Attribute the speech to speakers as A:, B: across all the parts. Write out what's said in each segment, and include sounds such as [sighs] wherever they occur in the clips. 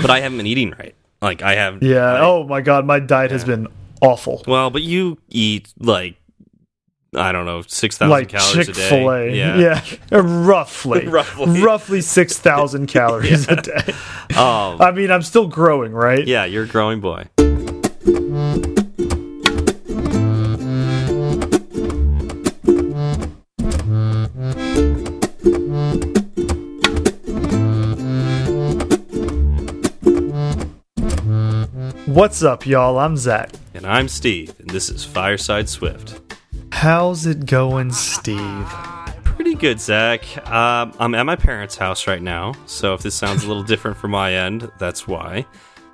A: but I haven't been eating right. Like I have.
B: Yeah.
A: I-
B: oh my god, my diet has been awful.
A: Well, but you eat like I don't know six thousand
B: Like
A: calories
B: Chick
A: a day.
B: Fil A,
A: Yeah. [laughs]
B: yeah, roughly, [laughs]
A: Roughly.
B: roughly six thousand [laughs] calories a day.
A: Um,
B: I mean, I'm still growing, right?
A: yeah, you're a growing boy.
B: What's up, y'all? I'm Zach.
A: And I'm Steve, and this is Fireside Swift.
B: How's it going, Steve?
A: Pretty good, Zach. Um, I'm at my parents' house right now, so if this sounds a little [laughs] different from my end, that's why.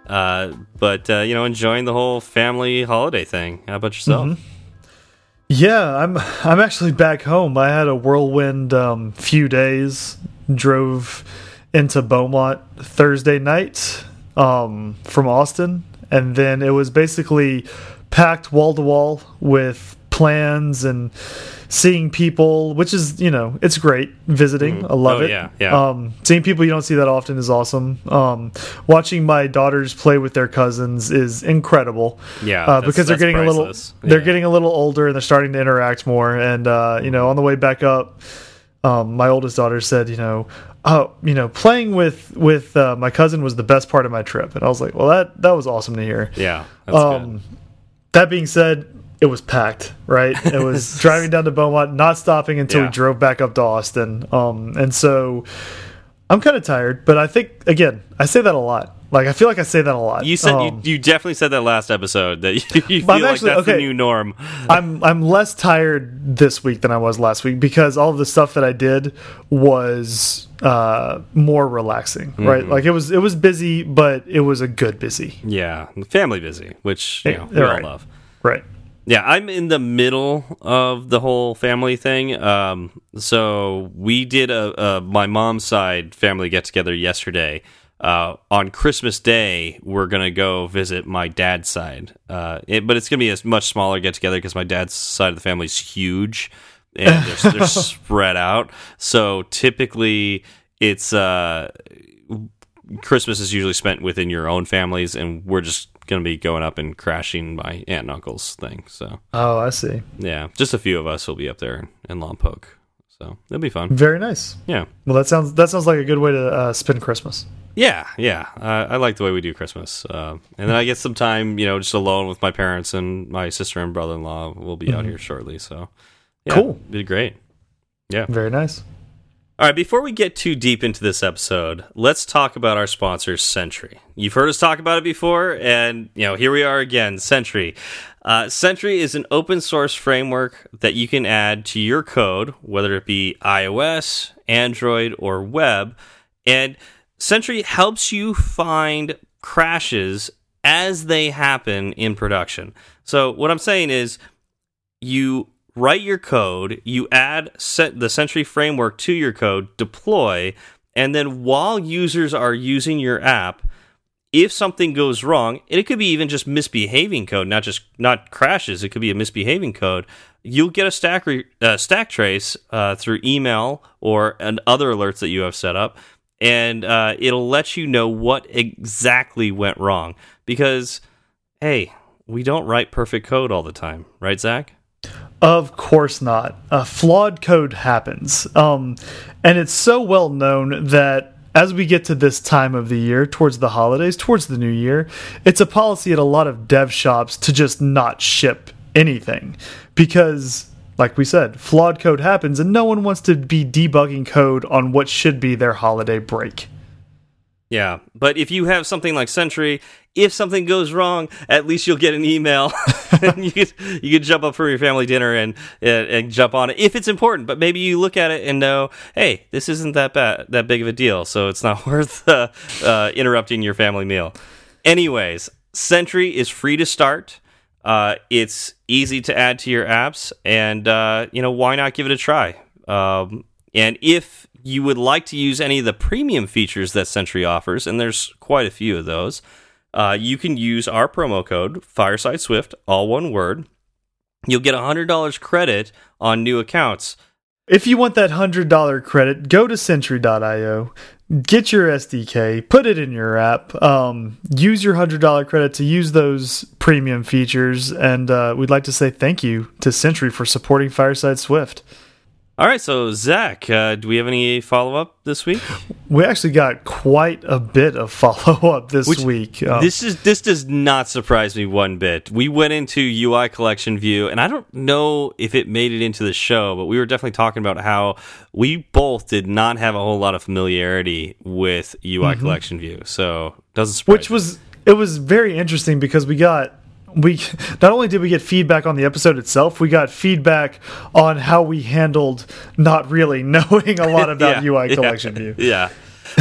A: Uh, but uh, you know, enjoying the whole family holiday thing. How about yourself?
B: Yeah, I'm. I'm actually back home. I had a whirlwind um, few days. Drove into Beaumont Thursday night um, from Austin, and then it was basically packed wall to wall with plans and seeing people, which is you know it's great visiting. I love
A: Oh,
B: it.
A: yeah, yeah.
B: Um, seeing people you don't see that often is awesome. Um, watching my daughters play with their cousins is incredible.
A: Yeah,
B: uh, because they're getting a little
A: priceless.
B: they're
A: Yeah.
B: getting a little older and they're starting to interact more. And uh, you know, on the way back up, um, my oldest daughter said, you know, oh, you know, playing with with uh, my cousin was the best part of my trip. And I was like, well, that that was awesome to hear.
A: Yeah,
B: Um. That being said, it was packed, right? It was [laughs] driving down to Beaumont, not stopping until
A: Yeah.
B: we drove back up to Austin. Um, and so I'm kind of tired, but I think again, I say that a lot. Like I feel like I say that a lot.
A: You said
B: Um,
A: you, you definitely said that last episode that [laughs] you, you feel
B: I'm
A: like
B: actually-
A: that's the new norm.
B: I'm I'm less tired this week than I was last week because all of the stuff that I did was uh, more relaxing, right?
A: Mm-hmm.
B: Like it was it was busy, but it was a good busy,
A: Yeah, family busy, which you know, we
B: Yeah,
A: all
B: right.
A: love.
B: right?
A: Yeah, I'm in the middle of the whole family thing. Um, so we did a, a my mom's side family get together yesterday. Uh, on Christmas Day, we're gonna go visit my dad's side, uh, it, but it's gonna be a much smaller get together because my dad's side of the family is huge and they're, they're [laughs] spread out. So typically, it's uh, Christmas is usually spent within your own families, and we're just going to be going up and crashing my aunt and uncle's thing. So
B: Oh, I see.
A: yeah, just a few of us will be up there in Lompoc. So it'll be fun.
B: Very nice.
A: Yeah,
B: Well, that sounds that sounds like a good way to uh, spend Christmas.
A: yeah, yeah. Uh, I like the way we do Christmas, uh, and then I get some time, you know, just alone with my parents and my sister and brother in law. will be out here shortly. So yeah,
B: Cool.
A: be great. Yeah.
B: Very nice.
A: All right, before we get too deep into this episode, let's talk about our sponsor, Sentry. You've heard us talk about it before, and you know here we are again. Sentry. Uh, Sentry is an open source framework that you can add to your code, whether it be iOS, Android, or web, and Sentry helps you find crashes as they happen in production. So what I'm saying is, you write your code, you add set the Sentry framework to your code, deploy, and then while users are using your app, if something goes wrong, and it could be even just misbehaving code, not just not crashes, it could be a misbehaving code. You'll get a stack uh, stack trace uh, through email or and other alerts that you have set up, and uh, it'll let you know what exactly went wrong. Because hey, we don't write perfect code all the time, right, Zach?
B: Of course not. A flawed code happens. Um, and it's so well known that as we get to this time of the year, towards the holidays, towards the new year, it's a policy at a lot of dev shops to just not ship anything. Because, like we said, flawed code happens and no one wants to be debugging code on what should be their holiday break.
A: Yeah, but if you have something like Sentry, if something goes wrong, at least you'll get an email, [laughs] and you could you could jump up for your family dinner and, and and jump on it if it's important. But maybe you look at it and know, hey, this isn't that bad, that big of a deal, so it's not [laughs] worth uh, uh, interrupting your family meal. Anyways, Sentry is free to start. Uh, it's easy to add to your apps, and uh, you know why not give it a try? Um, and if you would like to use any of the premium features that Sentry offers, and there's quite a few of those, uh, you can use our promo code Fireside Swift, all one word. You'll get $100 credit on new accounts.
B: If you want that $100 credit, go to Sentry.io, get your SDK, put it in your app, um, use your $100 credit to use those premium features, and uh, we'd like to say thank you to Sentry for supporting Fireside Swift.
A: All right, so Zach, uh, do we have any follow up this week?
B: We actually got quite a bit of [laughs] follow up this
A: Which,
B: week.
A: Um, this is this does not surprise me one bit. We went into UI collection view, and I don't know if it made it into the show, but we were definitely talking about how we both did not have a whole lot of familiarity with UI mm -hmm. collection view. So doesn't surprise
B: which was it was very interesting because we got we not only did we get feedback on the episode itself, we got feedback on how we handled not really [laughs] knowing a lot about [laughs] yeah, UI collection
A: yeah,
B: view. [laughs]
A: Yeah.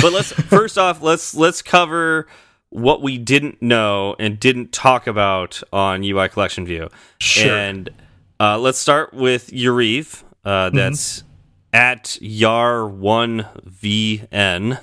A: But let's first off, let's let's cover what we didn't know and didn't talk about on UI collection view.
B: Sure.
A: And uh, let's start with Yariv. Uh, mm-hmm. that's mm -hmm. at Yar1VN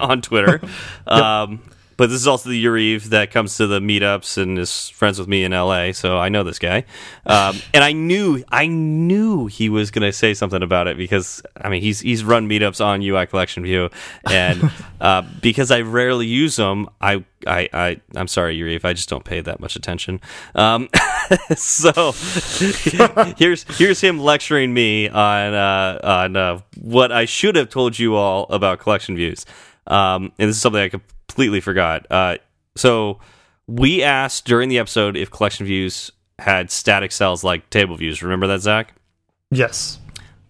A: on Twitter. yep. um, but this is also the Yariv that comes to the meetups and is friends with me in LA, so I know this guy. Um, and I knew, I knew he was going to say something about it because I mean he's he's run meetups on UI Collection View, and [laughs] uh, because I rarely use them, I I, I I'm sorry, Yariv, I just don't pay that much attention. Um, [laughs] so [laughs] here's here's him lecturing me on uh, on uh, what I should have told you all about collection views. Um, and this is something I could completely forgot. Uh, so we asked during the episode if collection views had static cells like table views. Remember that, Zach?
B: Yes.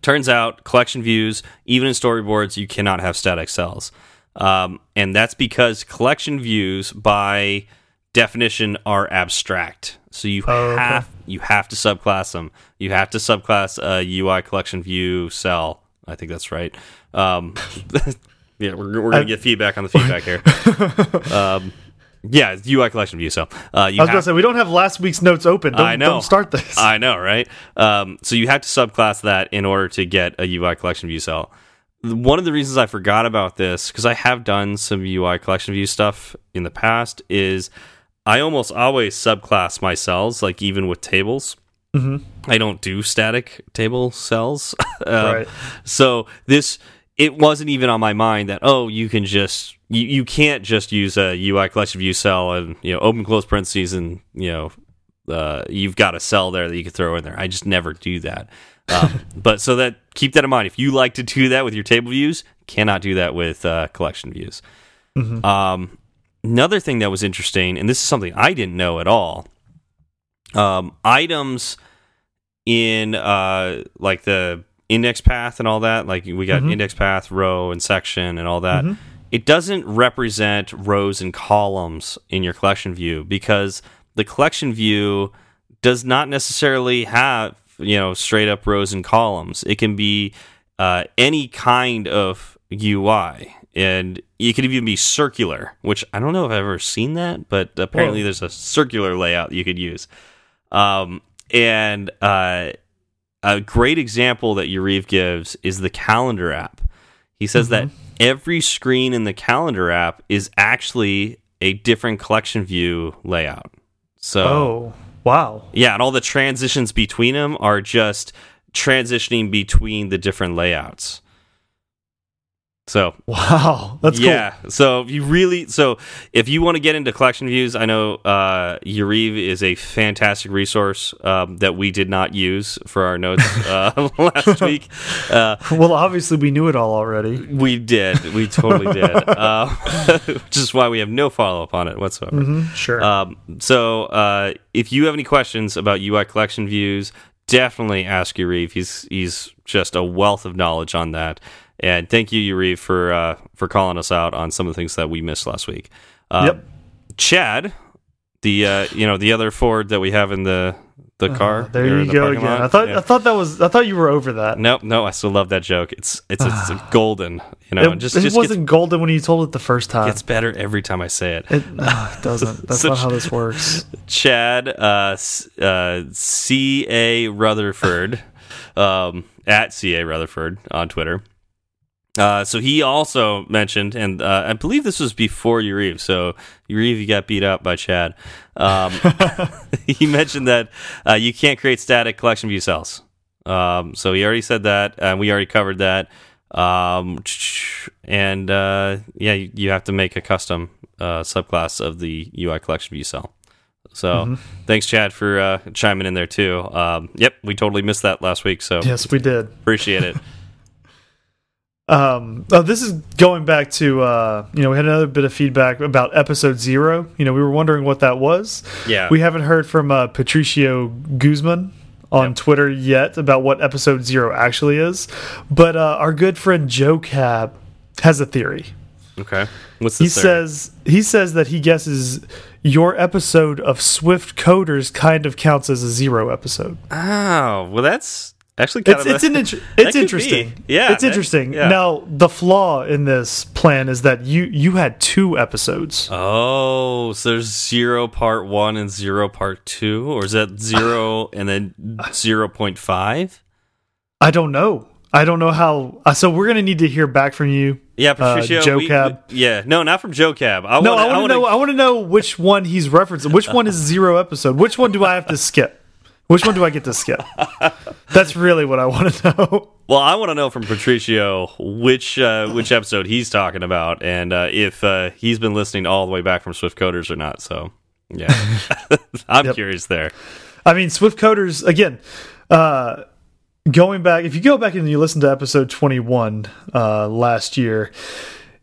A: Turns out collection views, even in storyboards, you cannot have static cells. Um, and that's because collection views, by definition, are abstract. So you oh, have okay. you have to subclass them. You have to subclass a UI collection view cell. I think that's right. Um, [laughs] Yeah, we're, we're gonna get feedback on the feedback here. [laughs] um, yeah, UI collection view. So
B: uh, I was gonna say we don't have last week's notes open. Don't, I know. Don't start this.
A: I know, right? Um, so you have to subclass that in order to get a UI collection view cell. One of the reasons I forgot about this because I have done some UI collection view stuff in the past is I almost always subclass my cells, like even with tables.
B: Mm -hmm.
A: I don't do static table cells. uh, [laughs] right. So this it wasn't even on my mind that oh you can just you, you can't just use a UI collection view cell and you know open close parentheses and you know uh, you've got a cell there that you can throw in there. I just never do that. Um, [laughs] but so that keep that in mind. If you like to do that with your table views, cannot do that with uh, collection views.
B: Mm -hmm.
A: um, another thing that was interesting, and this is something I didn't know at all. Um, items in uh, like the index path and all that, like we got mm -hmm. index path, row, and section and all that, mm -hmm. it doesn't represent rows and columns in your collection view because the collection view does not necessarily have you know straight up rows and columns. It can be uh, any kind of UI, and it could even be circular, which I don't know if I've ever seen that, but apparently Whoa. there's a circular layout you could use. Um, and uh, a great example that Yariv gives is the calendar app. He says mm -hmm. that mm-hmm. every screen in the calendar app is actually a different collection view layout. So,
B: oh, wow.
A: Yeah, and all the transitions between them are just transitioning between the different layouts. So
B: wow, that's
A: yeah. Cool. So if you really, so if you want to get into collection views, I know uh, Yariv is a fantastic resource um, that we did not use for our notes [laughs] uh, [laughs] last week. Uh,
B: well, obviously we knew it all already.
A: We did. We totally did. [laughs] Uh, which is why we have no follow up on it whatsoever.
B: Mm -hmm, sure.
A: Um, so uh, if you have any questions about UI collection views, definitely ask Yariv. He's he's just a wealth of knowledge on that. And thank you, Yuri, for uh, for calling us out on some of the things that we missed last week. Uh,
B: yep.
A: Chad, the uh, you know the other Ford that we have in the the uh, car.
B: there you the go again. Lot. I thought yeah. I thought that was I thought you were over that.
A: Nope, no, I still love that joke. It's it's, it's, [sighs] it's golden. You know,
B: it,
A: just
B: it
A: just
B: wasn't gets, golden when you told it the first time.
A: It's better every time I say it.
B: It, no, it doesn't. [laughs] That's so, not how this works. [laughs]
A: Chad, uh, uh, C A Rutherford, [laughs] um, at C A Rutherford on Twitter uh, so he also mentioned, and uh, I believe this was before Yariv. So you got beat up by Chad. Um, [laughs] [laughs] he mentioned that uh, you can't create static collection view cells. Um, so he already said that, and we already covered that. Um, and uh, yeah, you, you have to make a custom uh, subclass of the UI collection view cell. So mm -hmm. thanks, Chad, for uh, chiming in there too. Um, yep, we totally missed that last week. So
B: yes, we did.
A: Appreciate it. [laughs]
B: um, oh, this is going back to uh, you know we had another bit of feedback about episode zero. You know we were wondering what that was.
A: Yeah,
B: we haven't heard from uh, Patricio Guzman on yep. Twitter yet about what episode zero actually is, but uh, our good friend Joe Cab has a theory.
A: Okay. What's
B: he says he says that he guesses your episode of Swift Coders kind of counts as a zero episode.
A: Oh, well that's actually
B: it's, it's an [laughs] it's interesting.
A: Be. Yeah.
B: It's interesting. Yeah. Now, the flaw in this plan is that you you had two episodes.
A: Oh, so there's zero part 1 and zero part 2 or is that 0 [laughs] and then 0.5?
B: I don't know. I don't know how. Uh, so we're gonna need to hear back from you.
A: Yeah, Patricia,
B: uh, Joe we, Cab.
A: We, yeah, no, not from Joe Cab.
B: I no, wanna, I want to know. I want to know which one he's referencing. Which one is zero episode? Which one do I have to skip? Which one do I get to skip? [laughs] That's really what I want to know.
A: Well, I want to know from Patricio which uh, which episode he's talking about, and uh, if uh, he's been listening all the way back from Swift Coders or not. So, yeah, [laughs] [laughs] I'm yep. curious there.
B: I mean, Swift Coders again. Uh, going back, if you go back and you listen to episode 21 uh, last year,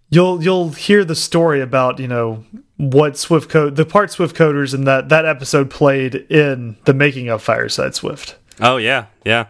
B: you'll you'll hear the story about you know what Swift code the part Swift coders and that that episode played in the making of Fireside Swift.
A: Oh yeah, yeah.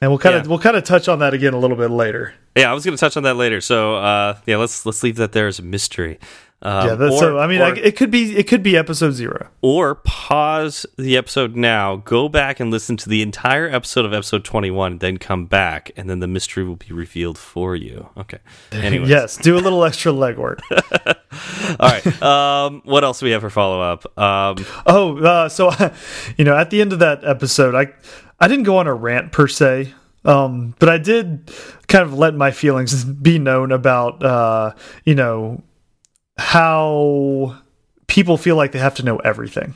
B: And we'll kind of yeah. we'll kind of touch on that again a little bit later.
A: Yeah, I was going to touch on that later. So uh, yeah, let's let's leave that there as a mystery.
B: Um, yeah, or, so I mean, or, it could be it could be episode zero.
A: Or pause the episode now, go back and listen to the entire episode of episode twenty one, then come back, and then the mystery will be revealed for you. Okay. [laughs] Anyways.
B: yes, do a little extra legwork. [laughs]
A: All right. Um, what else do we have for follow up? Um,
B: oh, uh, so [laughs] you know, at the end of that episode, I I didn't go on a rant per se. Um, but I did kind of let my feelings be known about, uh, you know, how people feel like they have to know everything.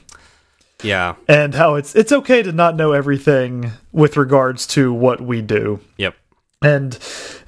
A: Yeah.
B: And how it's it's okay to not know everything with regards to what we do.
A: Yep.
B: And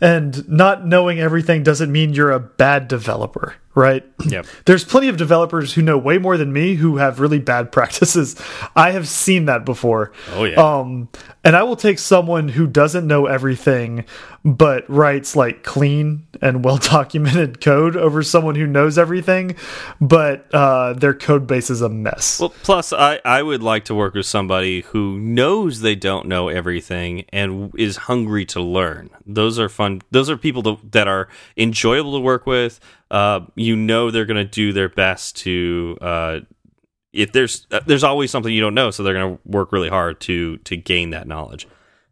B: and not knowing everything doesn't mean you're a bad developer right?
A: Yep. [laughs]
B: There's plenty of developers who know way more than me who have really bad [laughs] practices. I have seen that before.
A: Oh yeah.
B: Um, and I will take someone who doesn't know everything but writes like clean and well documented [laughs] code over someone who knows everything, but uh, their code base is a mess.
A: Well, plus I I would like to work with somebody who knows they don't know everything and is hungry to learn. Those are fun. Those are people to, that are enjoyable to work with uh, you know they're going to do their best to uh, if there's uh, there's always something you don't know, so they're going to work really hard to to gain that knowledge.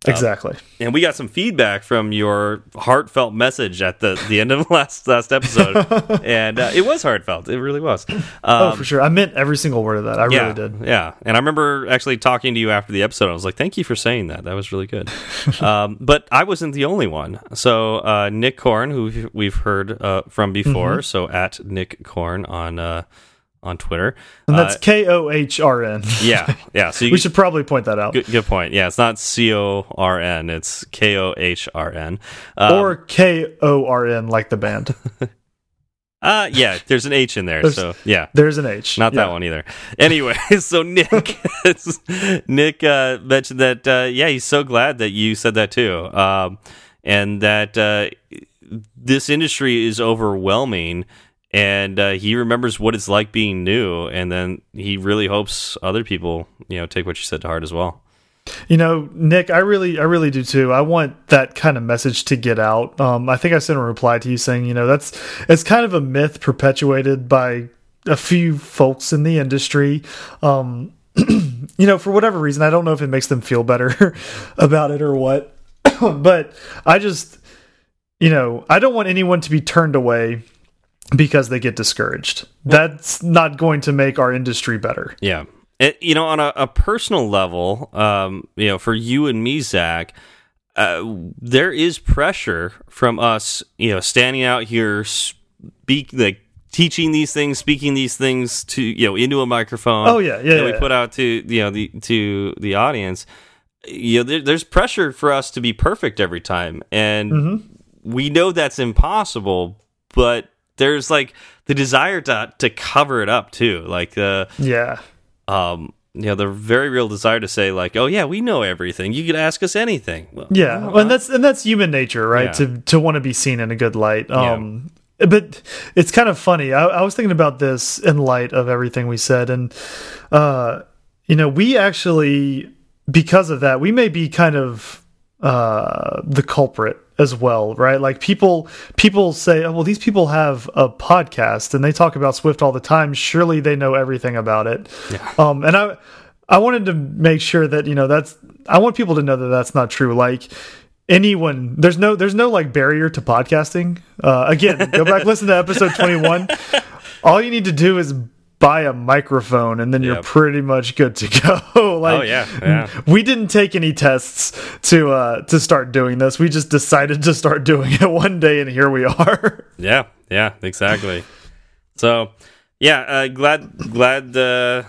B: Um, exactly.
A: and we got some feedback from your heartfelt message at the the end of [laughs] last last episode, [laughs] and uh, it was heartfelt. It really was.
B: Um, oh, for sure. I meant every single word of that. I
A: yeah,
B: really did.
A: Yeah, and I remember actually talking to you after the episode. I was like, "Thank you for saying that. That was really good." [laughs] um, but I wasn't the only one. So uh, Nick Kohrn, who we've heard uh, from before, mm -hmm. so at Nick Kohrn on uh, on Twitter.
B: And that's uh, K O H R N.
A: Yeah, yeah. [laughs]
B: So we should probably point that out.
A: Good, good, point. Yeah, it's not C O R N. It's K O H R N.
B: Um, or K O R N, like the band. [laughs]
A: Uh yeah, there's an H in there, there's, so yeah,
B: there's an H.
A: Not
B: yeah.
A: that one either. Anyway, [laughs] so Nick, Nick uh, mentioned that uh, yeah, he's so glad that you said that too, um, and that uh, this industry is overwhelming and uh, he remembers what it's like being new and then he really hopes other people you know take what you said to heart as well.
B: You know nick i really i really do too. I want that kind of message to get out. Um, i think i sent a reply to you saying you know that's it's kind of a myth perpetuated by a few folks in the industry. Um, [clears throat] you know for whatever reason i don't know if it makes them feel better [laughs] about it or what [clears throat] but i just you know i don't want anyone to be turned away because they get discouraged. That's not going to make our industry better.
A: Yeah. It, you know, on a, a personal level, um, you know, for you and me, Zach, uh, there is pressure from us, you know, standing out here, speak like teaching these things, speaking these things to you know into a microphone.
B: Oh yeah, yeah.
A: That
B: yeah,
A: we put out to you know the to the audience. you know, there, there's pressure for us to be perfect every time, and
B: Mm-hmm.
A: we know that's impossible. But there's like the desire to to cover it up too, like the
B: Yeah.
A: um, you know, the very real desire to say like, oh yeah, we know everything. You could ask us anything. Well,
B: Yeah,
A: well,
B: and that's and that's human nature, right?
A: Yeah.
B: To to want to be seen in a good light.
A: Yeah.
B: Um, but it's kind of funny. I, I was thinking about this in light of everything we said, and uh, you know, we actually because of that, we may be kind of uh the culprit as well right? Like people people say oh well these people have a podcast and they talk about swift all the time. Surely they know everything about it. Yeah. um and i i wanted to make sure that you know that's i want people to know that that's not true. Like anyone there's no there's no like barrier to podcasting. Uh again go back listen to episode 21 [laughs] all you need to do is buy a microphone and then you're pretty much good to go [laughs] like
A: Oh yeah, yeah.
B: we didn't take any tests to uh to start doing this we just decided to start doing it [laughs] one day and here we are [laughs]
A: Yeah, yeah, exactly. so, yeah, uh, glad glad uh,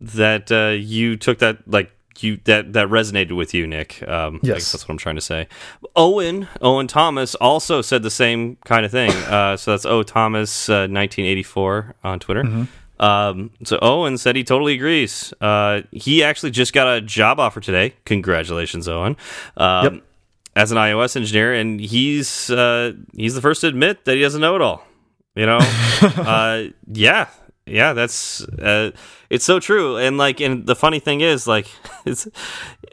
A: that uh, you took that like you that that resonated with you, Nick. Um, I
B: Yes.
A: guess that's what I'm trying to say. Owen Owen Thomas also said the same kind of thing. Uh, so that's O Thomas uh, 1984 on Twitter. Um, so Owen said he totally agrees. Uh, he actually just got a job offer today. Congratulations, Owen. Um,
B: Yep.
A: As an iOS engineer, and he's uh, he's the first to admit that he doesn't know it all. You know, [laughs] uh, yeah, yeah, that's uh, it's so true. And like, and the funny thing is, like, [laughs] it's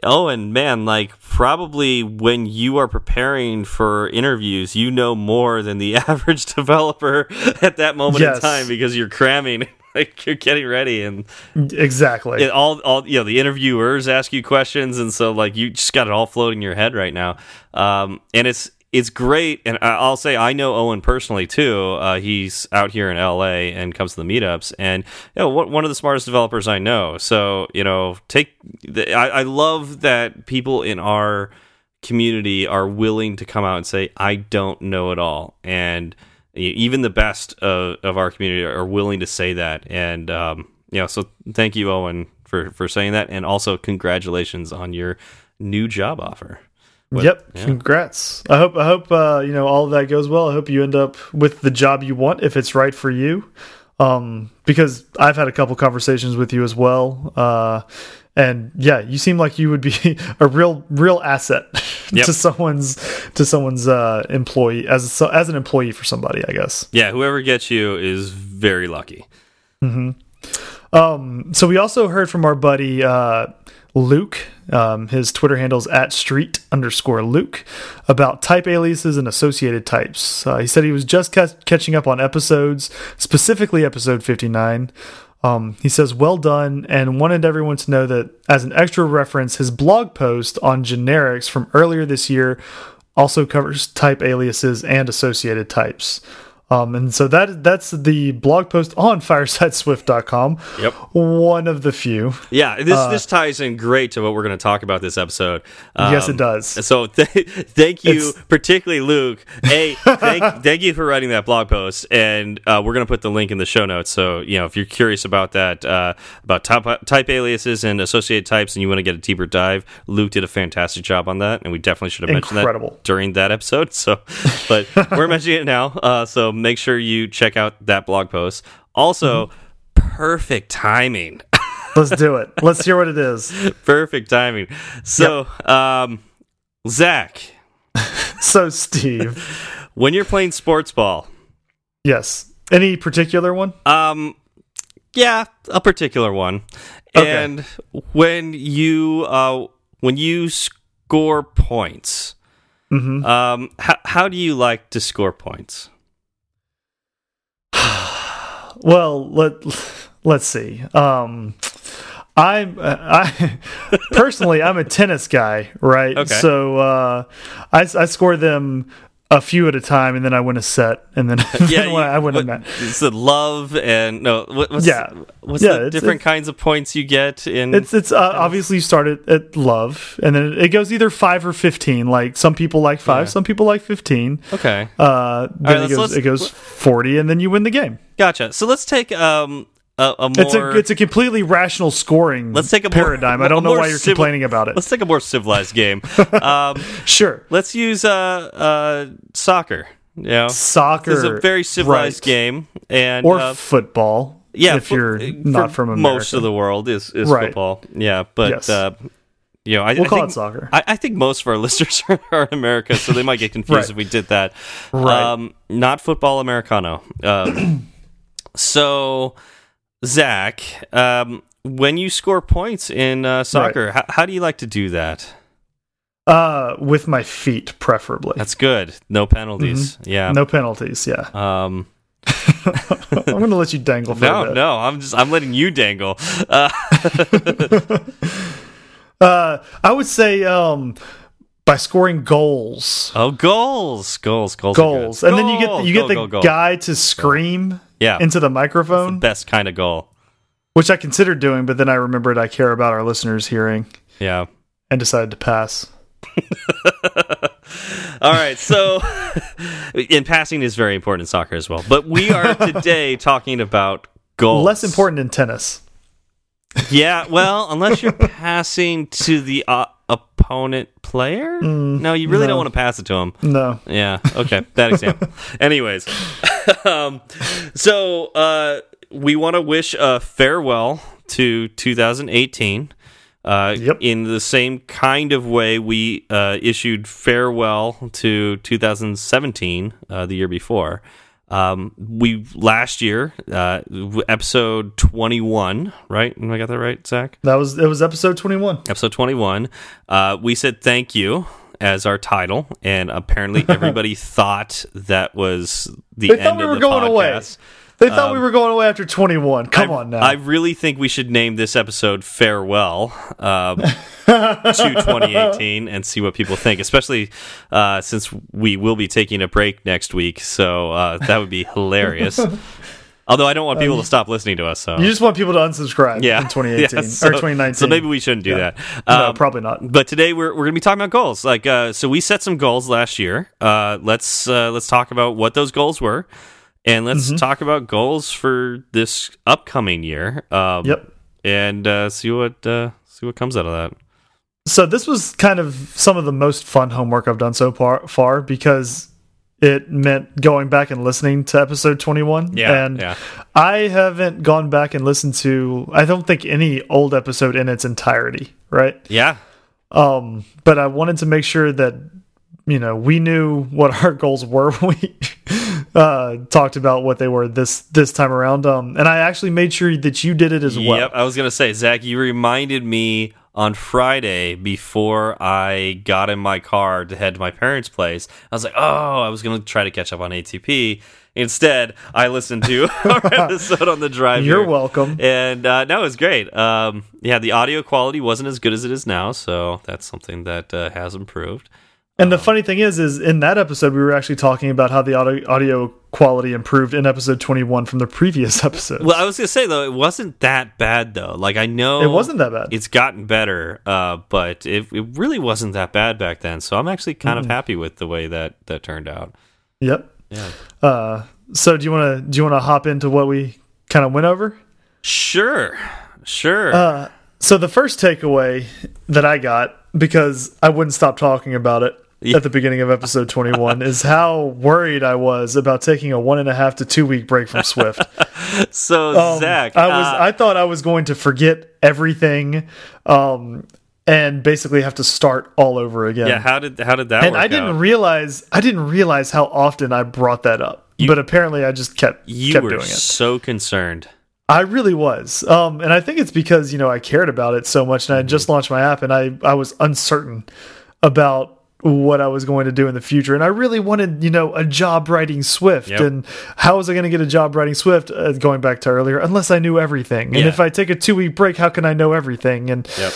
A: Owen, man, like, probably when you are preparing for interviews, you know more than the [laughs] average developer at that moment
B: Yes.
A: in time because you're cramming, [laughs] like, you're getting ready, and
B: exactly
A: all, all, you know, the interviewers ask you questions, and so like you just got it all floating in your head right now. Um, and it's it's great, and I'll say I know Owen personally too. Uh, he's out here in LA and comes to the meetups, and you know, one of the smartest developers I know. So you know, take the, I, I love that people in our community are willing to come out and say I don't know it all, and even the best of, of our community are willing to say that. And um, you know, so thank you, Owen, for for saying that, and also congratulations on your new job offer. But,
B: yep.
A: yeah.
B: congrats. I hope i hope uh you know all of that goes well. I hope you end up with the job you want if it's right for you. Um because i've had a couple conversations with you as well. Uh and yeah you seem like you would be [laughs] a real real asset [laughs] [laughs]
A: Yep.
B: to someone's to someone's uh employee as a, as an employee for somebody i guess
A: Yeah, whoever gets you is very lucky.
B: Um, so we also heard from our buddy uh, Luke. Um, his Twitter handle is at street underscore Luke about type aliases and associated types. Uh, he said he was just ca catching up on episodes, specifically episode 59. Um, he says, well done, and wanted everyone to know that as an extra reference, his blog post on generics from earlier this year also covers type aliases and associated types. Um, and so that that's the blog post on firesideswift.com.
A: Yep.
B: One of the few.
A: Yeah, this this ties in great to what we're going to talk about this episode.
B: yes,
A: Um,
B: it does.
A: So [laughs] th thank you,
B: It's- [laughs]
A: particularly Luke. Hey, thank, [laughs] thank you for writing that blog post, and uh, we're going to put the link in the show notes. So you know, if you're curious about that, uh, about type, type aliases and associated types, and you want to get a deeper dive, Luke did a fantastic job on that, and we definitely should have mentioned
B: Incredible.
A: that during that episode. So, but we're mentioning it now. Uh, so make sure you check out that blog post. Also,
B: Mm-hmm.
A: perfect timing. [laughs]
B: Let's do it. Let's hear what it is.
A: Perfect timing. So, um, Zach, [laughs]
B: So, Steve.
A: when you're playing sports ball,
B: Yes. Any particular one?
A: um, yeah, a particular one,
B: Okay.
A: and when you uh when you score points,
B: hmm
A: um, how how do you like to score points?
B: Well, let let's see. Um, I'm uh, I personally I'm a tennis guy, right?
A: Okay.
B: So uh, I I score them a few at a time, and then I win a set, and then, [laughs] then
A: Yeah,
B: when I win a match.
A: It's the love and no. What, what's,
B: Yeah.
A: what's
B: Yeah,
A: the
B: it's-
A: different kinds of points you get in?
B: It's it's uh, obviously you start at, at love, and then it goes either five or fifteen. Like some people like five,
A: Yeah.
B: some people like fifteen.
A: okay.
B: Uh, then
A: right,
B: it goes it goes forty, and then you win the game.
A: Gotcha. So let's take um a, a more.
B: It's a it's a completely rational scoring.
A: Let's take a more-
B: paradigm. I don't know why you're complaining about it.
A: Let's take a more civilized game. [laughs] um,
B: Sure,
A: let's use uh, uh, soccer. You know,
B: soccer
A: is a very civilized
B: right.
A: game, and
B: or
A: uh,
B: football.
A: yeah,
B: if you're
A: uh,
B: not from America.
A: most of the world is is
B: Right.
A: football. Yeah, but
B: Yes.
A: uh, you know, I,
B: We'll
A: I
B: call
A: think,
B: it soccer.
A: I, I think most of our [laughs] listeners are, are in America, so they might get confused
B: Right.
A: if we did that.
B: Right.
A: Um, not football Americano. Um, [clears throat] so, Zach, um, when you score points in uh, soccer, how, how do you like to do that?
B: Uh, with my feet, preferably.
A: That's good. No penalties. Yeah.
B: Mm-hmm. no penalties. Yeah,
A: Um, [laughs]
B: I'm going to let you dangle for a
A: no, no. I'm just I'm letting you dangle. Uh, [laughs]
B: Uh, I would say um, by scoring goals,
A: oh, goals, goals, goals,
B: goals, and then you get you get
A: goal,
B: the
A: goal.
B: guy to scream
A: Yeah,
B: into the microphone,
A: best kind of goal.
B: which I considered doing, but then I remembered I care about our listeners hearing
A: Yeah.
B: and decided to pass. [laughs]
A: All right, so [laughs] in passing is very important in soccer as well. But we are [laughs] today talking about goals.
B: Less important in tennis.
A: Yeah, well, unless you're passing to the uh, opponent player. no, you really
B: Mm, no.
A: don't want to pass it to him.
B: No.
A: Yeah. Okay. That example. [laughs] Anyways, [laughs] um, so uh, we want to wish a farewell to 2018. Uh,
B: Yep.
A: In the same kind of way we uh, issued farewell to 2017, uh, the year before. Um, we last year, uh, episode 21, right? Am I got that right, Zach?
B: That was it was episode 21.
A: episode 21 uh, we said thank you as our title and apparently [laughs] everybody thought that was the
B: They
A: end
B: thought we
A: of
B: were
A: the
B: going away. They thought we were going away after 21. Come
A: I,
B: on now.
A: I really think we should name this episode farewell um, to [laughs] 2018 and see what people think especially uh, since we will be taking a break next week so uh, that would be hilarious [laughs] although i don't want people to stop listening to us so
B: you just want people to unsubscribe
A: yeah
B: in [laughs] 2018
A: Yeah, so-
B: or 2019.
A: so maybe we shouldn't do that
B: no,
A: Um,
B: probably not.
A: but today we're we're gonna be talking about goals. Like, uh, so we set some goals last year. Uh, let's uh, let's talk about what those goals were, and let's
B: Mm-hmm.
A: talk about goals for this upcoming year. Um,
B: Yep.
A: and uh, see what uh, see what comes out of that.
B: So this was kind of some of the most fun homework I've done so far, far because it meant going back and listening to episode 21.
A: Yeah,
B: and
A: yeah.
B: I haven't gone back and listened to I don't think any old episode in its entirety, right?
A: Yeah,
B: Um, but I wanted to make sure that you know we knew what our [laughs] goals were when we uh, talked about what they were this this time around. Um, and I actually made sure that you did it as well.
A: Yep, I was gonna say, Zach, you reminded me on Friday before I got in my car to head to my parents' place. I was like, oh, I was gonna try to catch up on ATP. Instead, I listened to [laughs] our [laughs] episode on the drive.
B: You're
A: here.
B: welcome.
A: And uh, no, it was great. Um, yeah, the audio quality wasn't as good as it is now, so that's something that uh, has improved.
B: And the funny thing is, is in that episode we were actually talking about how the audio audio quality improved in episode 21 from the previous [laughs] episode.
A: Well, I was gonna say though, it wasn't that bad though. Like I know
B: it wasn't that bad.
A: it's gotten better, uh, but it, it really wasn't that bad back then. So I'm actually kind
B: Mm.
A: of happy with the way that that turned out.
B: Yep.
A: Yeah,
B: Uh, so do you want to do you want to hop into what we kind of went over?
A: sure, sure.
B: Uh, so the first takeaway that I got because I wouldn't stop talking about it
A: Yeah.
B: at the beginning of episode 21 is how worried I was about taking a one and a half to two week break from Swift. [laughs]
A: so
B: Um,
A: Zach,
B: I was
A: uh,
B: I thought I was going to forget everything, um, and basically have to start all over again.
A: yeah. How did how did that?
B: and I didn't
A: out?
B: realize I didn't realize how often I brought that up. but apparently, I just kept
A: you
B: kept
A: were
B: doing it.
A: so concerned.
B: I really was, um, and I think it's because you know I cared about it so much, and I had just launched my app, and I I was uncertain about what I was going to do in the future, and I really wanted you know a job writing Swift,
A: Yep.
B: and how was I going to get a job writing Swift? Uh, going back to earlier, unless I knew everything, and
A: Yeah.
B: if I take a two week break, how can I know everything? And
A: Yep.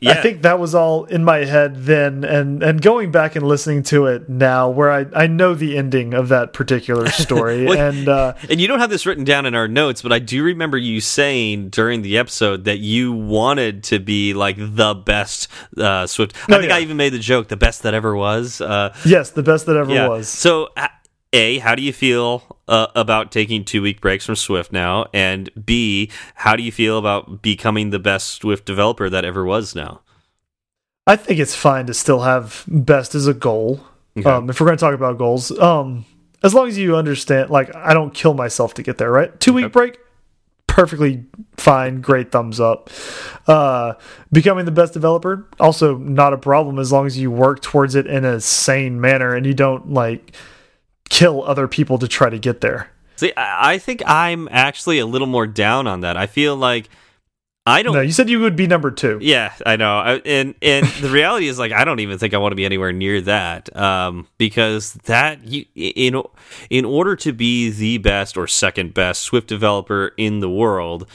A: Yeah.
B: I think that was all in my head then, and and going back and listening to it now, where I I know the ending of that particular [laughs] story,
A: Well,
B: and uh,
A: And you don't have this written down in our notes, but I do remember you saying during the episode that you wanted to be like the best uh, Swift. I
B: Oh,
A: think
B: yeah.
A: I even made the joke, the best that ever was. Uh,
B: yes, the best that ever
A: yeah.
B: was.
A: So, uh, A, how do you feel uh, about taking two week breaks from Swift now? And B, how do you feel about becoming the best Swift developer that ever was now?
B: I think it's fine to still have best as a goal. Okay. Um, if we're going to talk about goals, um, as long as you understand, like I don't kill myself to get there, right? Two week okay. break, perfectly fine, great thumbs up. Uh, becoming the best developer, also not a problem as long as you work towards it in a sane manner and you don't like kill other people to try to get there.
A: See, I think I'm actually a little more down on that. I feel like I don't.
B: No, you said you would be number two.
A: Yeah, I know. I, and and [laughs] the reality is, like, I don't even think I want to be anywhere near that, um, because that you in in order to be the best or second best Swift developer in the world,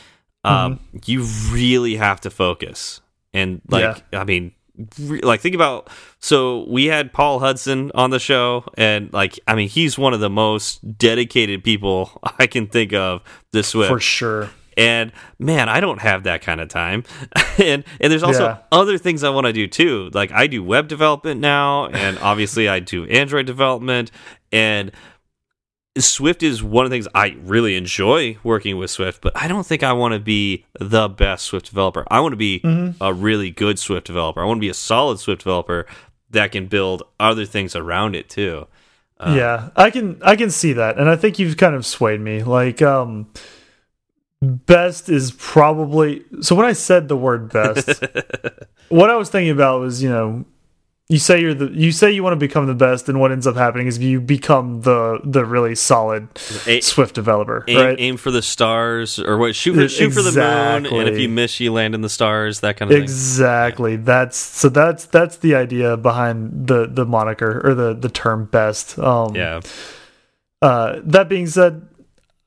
A: um, mm -hmm. you really have to focus. And like, yeah. I mean, like think about so we had Paul Hudson on the show and like I mean he's one of the most dedicated people [laughs] I can think of this Swift.
B: For sure.
A: And man i don't have that kind of time. [laughs] And and there's also yeah. other things i want to do too. Like i do web development now and obviously i do android development. And swift is one of the things i really enjoy working with swift but i don't think i want to be the best swift developer. I want to be mm -hmm. a really good swift developer. I want to be a solid swift developer that can build other things around it too.
B: Uh, yeah i can i can see that and i think you've kind of swayed me. Like um best is probably so when I said the word best, [laughs] what I was thinking about was, you know, you say you're the you say you want to become the best, and what ends up happening is you become the the really solid a Swift developer.
A: Aim,
B: right?
A: aim for the stars, or what? Shoot for, shoot for the moon, and if you miss, you land in the stars. That kind of
B: exactly. Thing. That's so that's that's the idea behind the the moniker or the the term best. Um,
A: yeah.
B: Uh, that being said,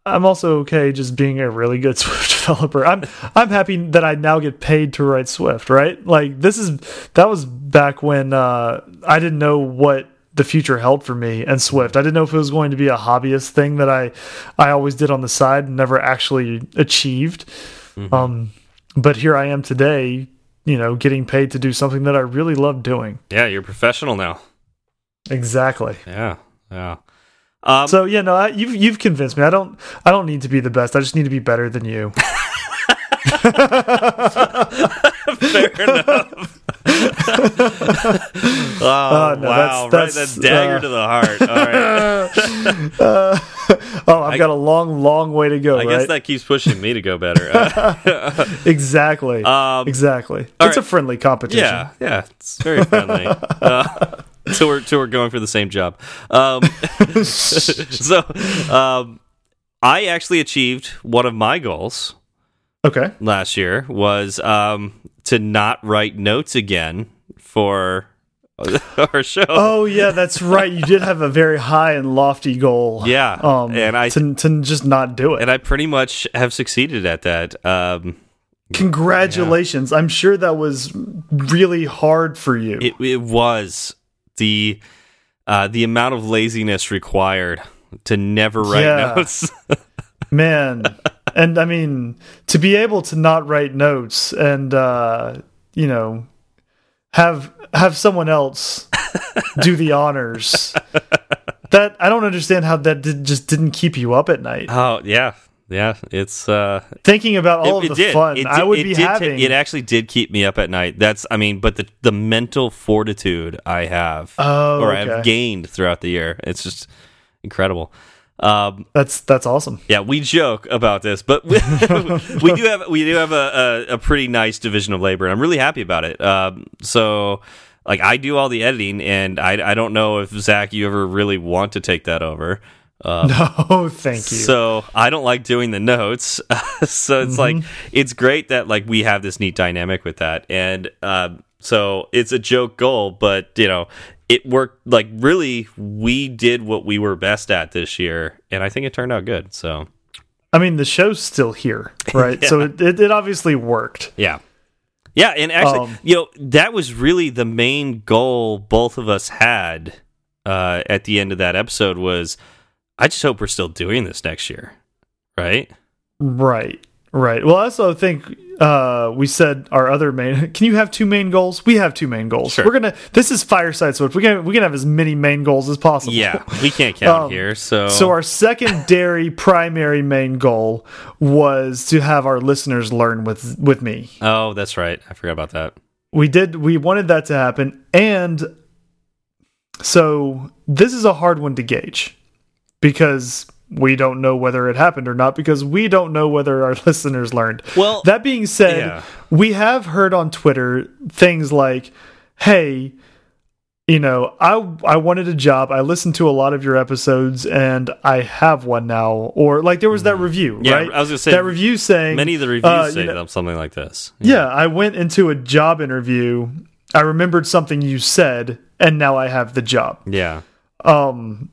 B: I'm also okay just being a really good [laughs] Swift developer. I'm I'm happy that I now get paid to write Swift, right? Like this is that was back when uh, I didn't know what the future held for me and Swift. I didn't know if it was going to be a hobbyist thing that I I always did on the side and never actually achieved. Mm -hmm. Um, but here I am today, you know, getting paid to do something that I really love doing.
A: Yeah, you're professional now.
B: Exactly.
A: Yeah. Yeah.
B: Um, so yeah, no, I, you've you've convinced me. I don't I don't need to be the best. I just need to be better than you. [laughs] [laughs]
A: Fair enough. [laughs] oh uh, no, wow! That's, that's, right, that dagger uh, to the heart. All right.
B: uh, oh, I've I, got a long, long way to go.
A: I
B: right?
A: guess that keeps pushing me to go better.
B: exactly. Um, exactly. It's right. a friendly competition.
A: Yeah, yeah, it's very friendly. [laughs] So we're so we're going for the same job. Um, [laughs] so um, I actually achieved one of my goals.
B: Okay.
A: Last year was um, to not write notes again for [laughs] our show.
B: Oh yeah, that's right. You did have a very high and lofty goal.
A: Yeah,
B: um, and I to, to just not do it.
A: And I pretty much have succeeded at that. Um,
B: Congratulations! Yeah. I'm sure that was really hard for you.
A: It, it was the uh, the amount of laziness required to never write yeah. notes. [laughs]
B: Man, and I mean to be able to not write notes and uh, you know have have someone else do the honors. [laughs] that I don't understand how that did, just didn't keep you up at night.
A: Oh yeah, yeah, it's uh,
B: thinking about all it, of the did. fun it I would be having.
A: It actually did keep me up at night. That's, I mean, but the the mental fortitude I have,
B: oh,
A: or
B: okay.
A: I've gained throughout the year, it's just incredible. Um,
B: that's that's awesome.
A: Yeah, we joke about this, but we, [laughs] we do have we do have a, a, a, pretty nice division of labor, and I'm really happy about it. Um, so, like, I do all the editing, and I I don't know if Zach, you ever really want to take that over.
B: Um, [laughs] no, thank you.
A: So I don't like doing the notes. [laughs] so it's mm -hmm. like mm-hmm. it's great that like we have this neat dynamic with that, and um, so it's a joke goal, but you know it worked. Like really, we did what we were best at this year, and I think it turned out good. So,
B: I mean, the show's still here, [laughs] right? yeah. So it, it, it obviously worked.
A: Yeah. Yeah, and actually, um, you know, that was really the main goal both of us had uh, at the end of that episode was I just hope we're still doing this next year, right?
B: Right, right. Well, I also think uh, we said our other main. [laughs] Can you have two main goals? We have two main goals.
A: Sure.
B: We're gonna. This is fireside switch. We can we can have as many main goals as possible.
A: Yeah, we can't count
B: Um,
A: here. So
B: So our secondary [laughs] primary main goal was to have our listeners learn with with me.
A: oh, that's right. I forgot about that.
B: We did. We wanted that to happen, and so this is a hard one to gauge because we don't know whether it happened or not because we don't know whether our [laughs] listeners learned.
A: Well,
B: That being said,
A: yeah.
B: we have heard on Twitter things like, "Hey, you know, I I wanted a job. I listened to a lot of your episodes and I have one now." Or like there was that review,
A: Mm-hmm. Yeah,
B: right?
A: I was gonna say,
B: that review saying
A: Many of the reviews
B: uh,
A: say
B: know-
A: something like this.
B: yeah, I went into a job interview. I remembered something you said, and now I have the job.
A: Yeah.
B: Um,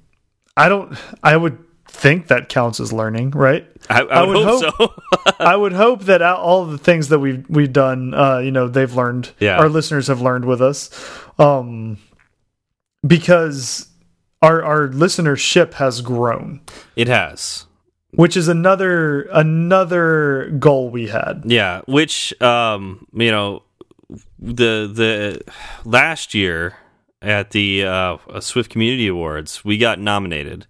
B: I don't. I would think that counts as learning, right?
A: I, I, would, hope, so. [laughs]
B: I would hope that all the things that we've we've done, uh, you know, they've learned.
A: Yeah.
B: our listeners have learned with us, um, because our our listenership has grown,
A: it has.
B: which is another another goal we had.
A: Yeah, which um, you know, the the last year at the uh, Swift Community Awards, we got nominated,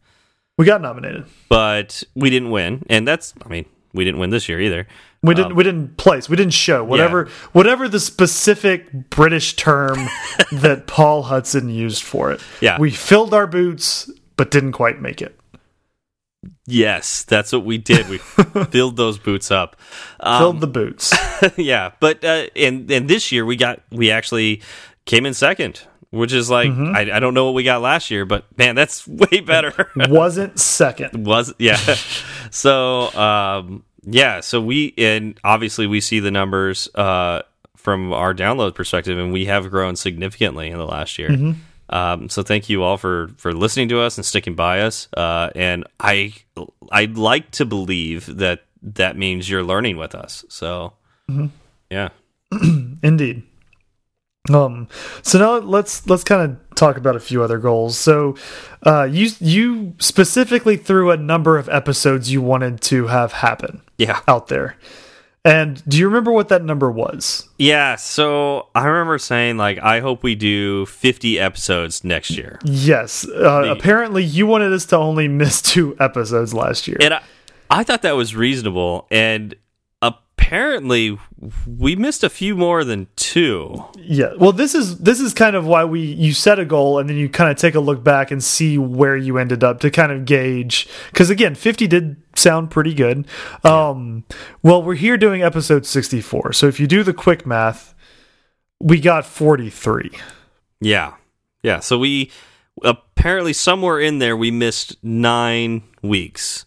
B: We got nominated.
A: but we didn't win, and that's I mean, we didn't win this year either.
B: We didn't. we didn't place. We didn't show whatever whatever the specific British term [laughs] that Paul Hudson used for it.
A: Yeah.
B: we filled our boots, but didn't quite make it.
A: Yes, that's what we did. We [laughs] filled those boots up. Um,
B: Filled the boots. [laughs]
A: yeah, but uh, and and this year we got we actually came in second, which is like
B: Mm-hmm.
A: I, I don't know what we got last year, but man, that's [laughs] way better. [laughs]
B: Wasn't second.
A: was yeah. so um, yeah, so we and obviously we see the numbers uh, from our download perspective, and we have grown significantly in the last year.
B: Mm-hmm.
A: Um, so thank you all for for listening to us and sticking by us. Uh, and I I'd like to believe that that means you're learning with us. So
B: Mm-hmm.
A: yeah. [clears throat]
B: Indeed. Um. So now let's let's kind of talk about a few other goals. So, uh, you you specifically threw a number of episodes you wanted to have happen
A: Yeah.
B: out there, and do you remember what that number was?
A: Yeah. So I remember saying, like, I hope we do 50 episodes next year.
B: Yes. Uh, apparently, you wanted us to only miss two episodes last year.
A: And I, I thought that was reasonable. And apparently, we missed a few more than two.
B: yeah. Well, this is this is kind of why we you set a goal and then you kind of take a look back and see where you ended up to kind of gauge because again, fifty did sound pretty good. Um, well, we're here doing episode sixty four, so if you do the quick math, we got forty three.
A: Yeah. Yeah. So we apparently, somewhere in there, we missed nine weeks.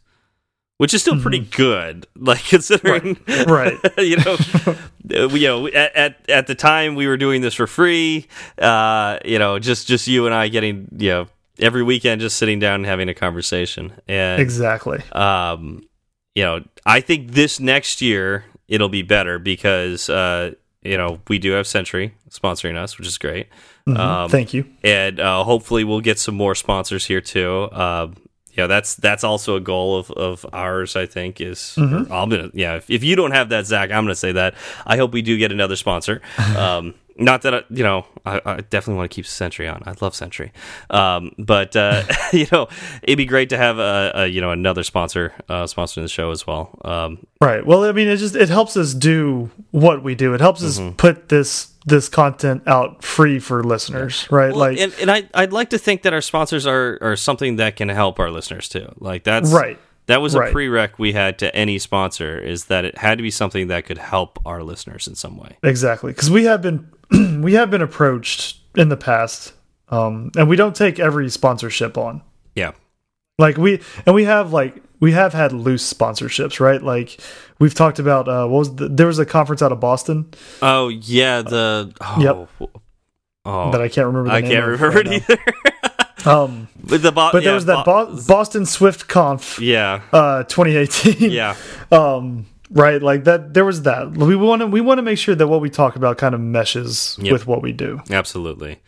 A: Which is still pretty good, [laughs] like considering,
B: Right. [laughs]
A: you know, uh, we, you know, at, at at the time we were doing this for free. Uh, you know, just just you and I getting, you know, every weekend just sitting down and having a conversation. And
B: Exactly.
A: um, you know, I think this next year it'll be better because uh, you know we do have Sentry sponsoring us, which is great. Um,
B: Thank you.
A: and uh, hopefully we'll get some more sponsors here too. Um, know, that's that's also a goal of, of ours. I think is or I'm gonna yeah. If, if you don't have that, Zach, I'm gonna say that. I hope we do get another sponsor. [laughs] Um, not that I, you know, I, I definitely want to keep Sentry on. I love Sentry, um, but uh, [laughs] [laughs] you know, it'd be great to have a, a you know another sponsor uh, sponsoring the show as well. Um,
B: Right. Well, I mean, it just it helps us do what we do. It helps
A: Mm-hmm.
B: us put this this content out free for listeners, right?
A: Well,
B: like,
A: and, and I, I'd like to think that our sponsors are, are something that can help our listeners too. Like that's
B: Right.
A: That was a
B: Right.
A: prereq we had to any sponsor is that it had to be something that could help our listeners in some way.
B: exactly because we have been [clears throat] we have been approached in the past, um, and we don't take every sponsorship on.
A: Yeah.
B: Like we and we have like we have had loose sponsorships, right? Like we've talked about. Uh, what was the, there was a conference out of Boston
A: Oh yeah, the oh,
B: Yep.
A: Oh,
B: that I can't remember. The
A: I can't remember
B: right
A: it either. [laughs]
B: Um,
A: but the bo
B: but
A: yeah,
B: there was that
A: Bo
B: Boston Swift Conf,
A: yeah,
B: uh, 2018.
A: yeah, [laughs]
B: um right like that there was that we want to we want to make sure that what we talk about kind of meshes
A: Yep.
B: with what we do
A: absolutely.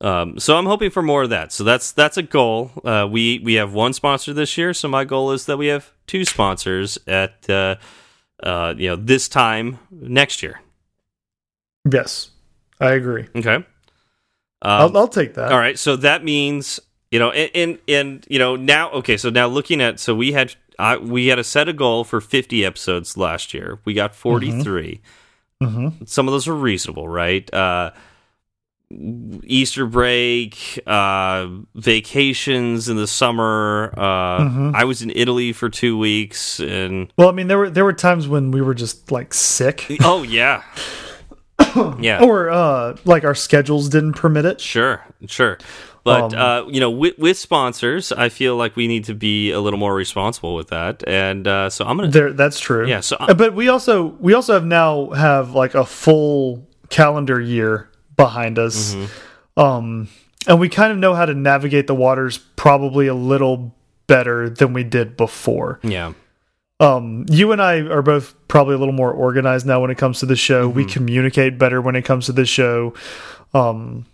A: Um, so I'm hoping for more of that. So that's that's a goal. Uh, we we have one sponsor this year. So my goal is that we have two sponsors at uh, uh, you know, this time next year.
B: Yes, I agree.
A: Okay. Um,
B: I'll, I'll take that.
A: all right. So that means you know, and, and and you know now. Okay. So now looking at so we had I we had a set a goal for 50 episodes last year. We got 43.
B: Mhm.
A: Some of those are reasonable, right? Uh, Easter break, uh, vacations in the summer. Uh,
B: Mhm.
A: I was in Italy for two weeks, and
B: Well, I mean, there were there were times when we were just like sick,
A: oh yeah, [coughs] yeah,
B: or uh, like our schedules didn't permit it.
A: sure, sure. But
B: Um,
A: uh, you know, with, with sponsors, I feel like we need to be a little more responsible with that, and uh, so I'm gonna.
B: There, that's true.
A: Yeah, so-
B: Uh, but we also we also have now have like a full calendar year behind us,
A: Mm-hmm.
B: um, and we kind of know how to navigate the waters probably a little better than we did before.
A: yeah,
B: um you and i are both probably a little more organized now when it comes to the show we communicate better when it comes to the show um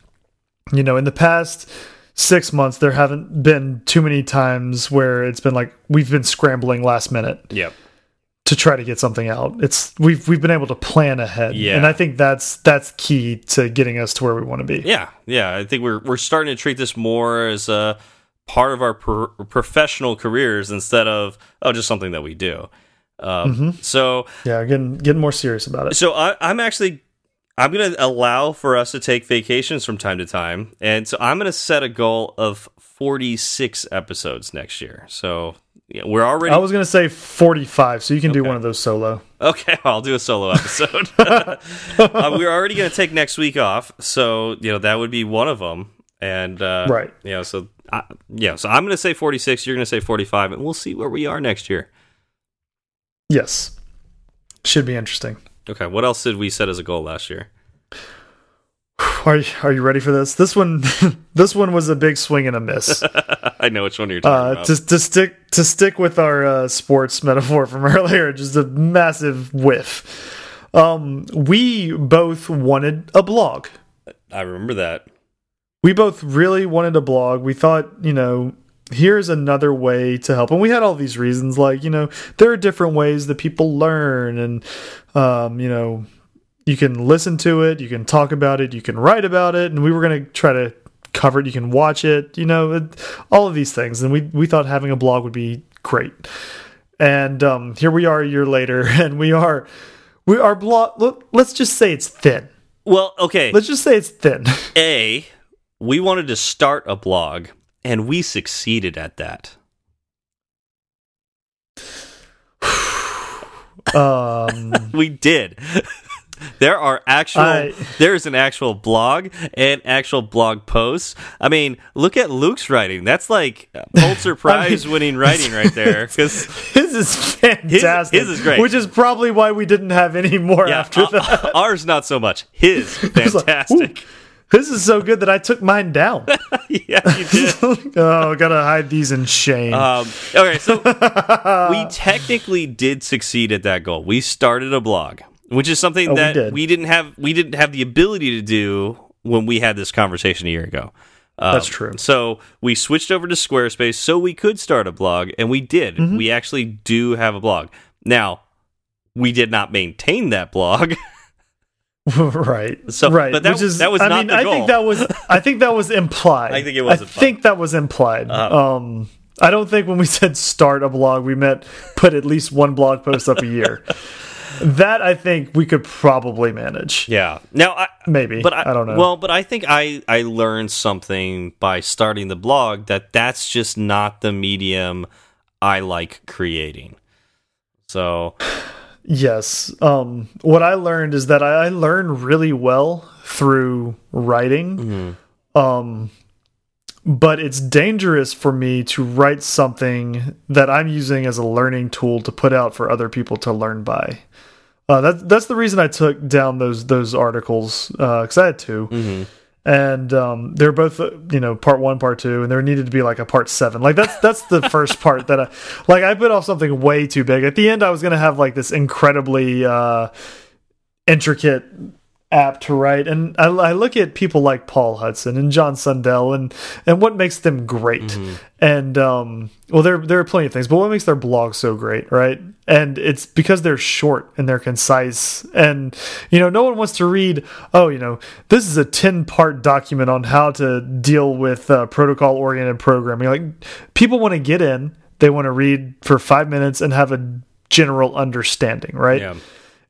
B: you know in the past six months there haven't been too many times where it's been like we've been scrambling last minute
A: yep,
B: to try to get something out it's we've we've been able to plan ahead
A: Yeah.
B: and i think that's that's key to getting us to where we want to be
A: yeah, yeah. I think we're we're starting to treat this more as a part of our pro professional careers instead of oh, just something that we do. Um,
B: Mm-hmm.
A: So
B: yeah getting getting more serious about it
A: So I, I'm actually I'm going to allow for us to take vacations from time to time, and so I'm going to set a goal of 46 episodes next year. So yeah, we're already
B: i was gonna say 45 so you can do one of those solo
A: okay. [laughs] I'll do a solo episode. [laughs] uh, we're already going to take next week off, so you know that would be one of them. And uh,
B: Right.
A: you know, so I, yeah, so I'm going to say 46. You're going to say 45, and we'll see where we are next year.
B: yes should be interesting
A: Okay, what else did we set as a goal last year? [sighs]
B: Are you, are you ready for this? This one, [laughs] this one was a big swing and a miss. [laughs]
A: I know which one you're talking
B: Uh,
A: about.
B: to to stick to stick with our uh, sports metaphor from [laughs] earlier, just a massive whiff. Um, we both wanted a blog.
A: I remember that.
B: We both really wanted a blog. We thought, you know, here's another way to help. And we had all these reasons, like, you know, there are different ways that people learn, and um, you know, you can listen to it, you can talk about it, you can write about it, and we were going to try to cover it. You can watch it, you know, it, all of these things. And we we thought having a blog would be great. And um, here we are a year later, [laughs] and we are we our blog. Look, let's just say it's thin.
A: Well, okay.
B: Let's just say it's thin.
A: A, we wanted to start a blog, and we succeeded at that.
B: Um, [laughs]
A: We did. there are actual.
B: I-
A: there's an actual blog and actual blog posts. I mean, look at Luke's writing. That's like Pulitzer [laughs] Prize winning writing right there. [laughs] Because
B: his is fantastic.
A: his is great.
B: which is probably why we didn't have any more
A: yeah,
B: after
A: uh,
B: that.
A: ours not so much. His fantastic.
B: like, This is so good that I took mine down. [laughs]
A: yeah, you did. [laughs]
B: oh, gotta hide these in shame.
A: Um, okay, so [laughs] we technically did succeed at that goal. We started a blog, which is something
B: Oh, we
A: that
B: did.
A: we didn't have. We didn't have the ability to do when we had this conversation a year ago. Um,
B: That's true.
A: So we switched over to Squarespace so we could start a blog, and we did.
B: Mm-hmm.
A: We actually do have a blog now. We did not maintain that blog. [laughs]
B: right.
A: So-
B: right.
A: but that-
B: which is,
A: that was
B: I mean, I
A: goal.
B: think that was. I think that was implied.
A: I think it was
B: I
A: implied.
B: think that was implied.
A: Uh-huh.
B: um, I don't think when we [laughs] said start a blog, we meant put at least one blog post up a year. [laughs] that I think we could probably manage.
A: yeah. Now, I,
B: Maybe,
A: but I,
B: I don't know.
A: Well, but I think I I learned something by starting the blog that that's just not the medium I like creating. So
B: Yes. Um, what I learned is that I, I learn really well through writing. Um, but it's dangerous for me to write something that I'm using as a learning tool to put out for other people to learn by. Uh, that, that's the reason I took down those those articles because I had two, and um, they're both uh, you know part one, part two, and there needed to be like a part seven. Like that's that's the [laughs] first part that I like. I put off something way too big. At the end, I was gonna have like this incredibly uh, intricate apt to write. And I, I, look at people like Paul Hudson and John Sundell and and what makes them great. Mm -hmm. And um, well, there there are plenty of things, but what makes their blog so great, right? And it's because they're short and they're concise. And you know, no one wants to read. Oh, you know, this is a ten part document on how to deal with uh, protocol oriented programming. Like people want to get in. They want to read for five minutes and have a general understanding, right?
A: Yeah.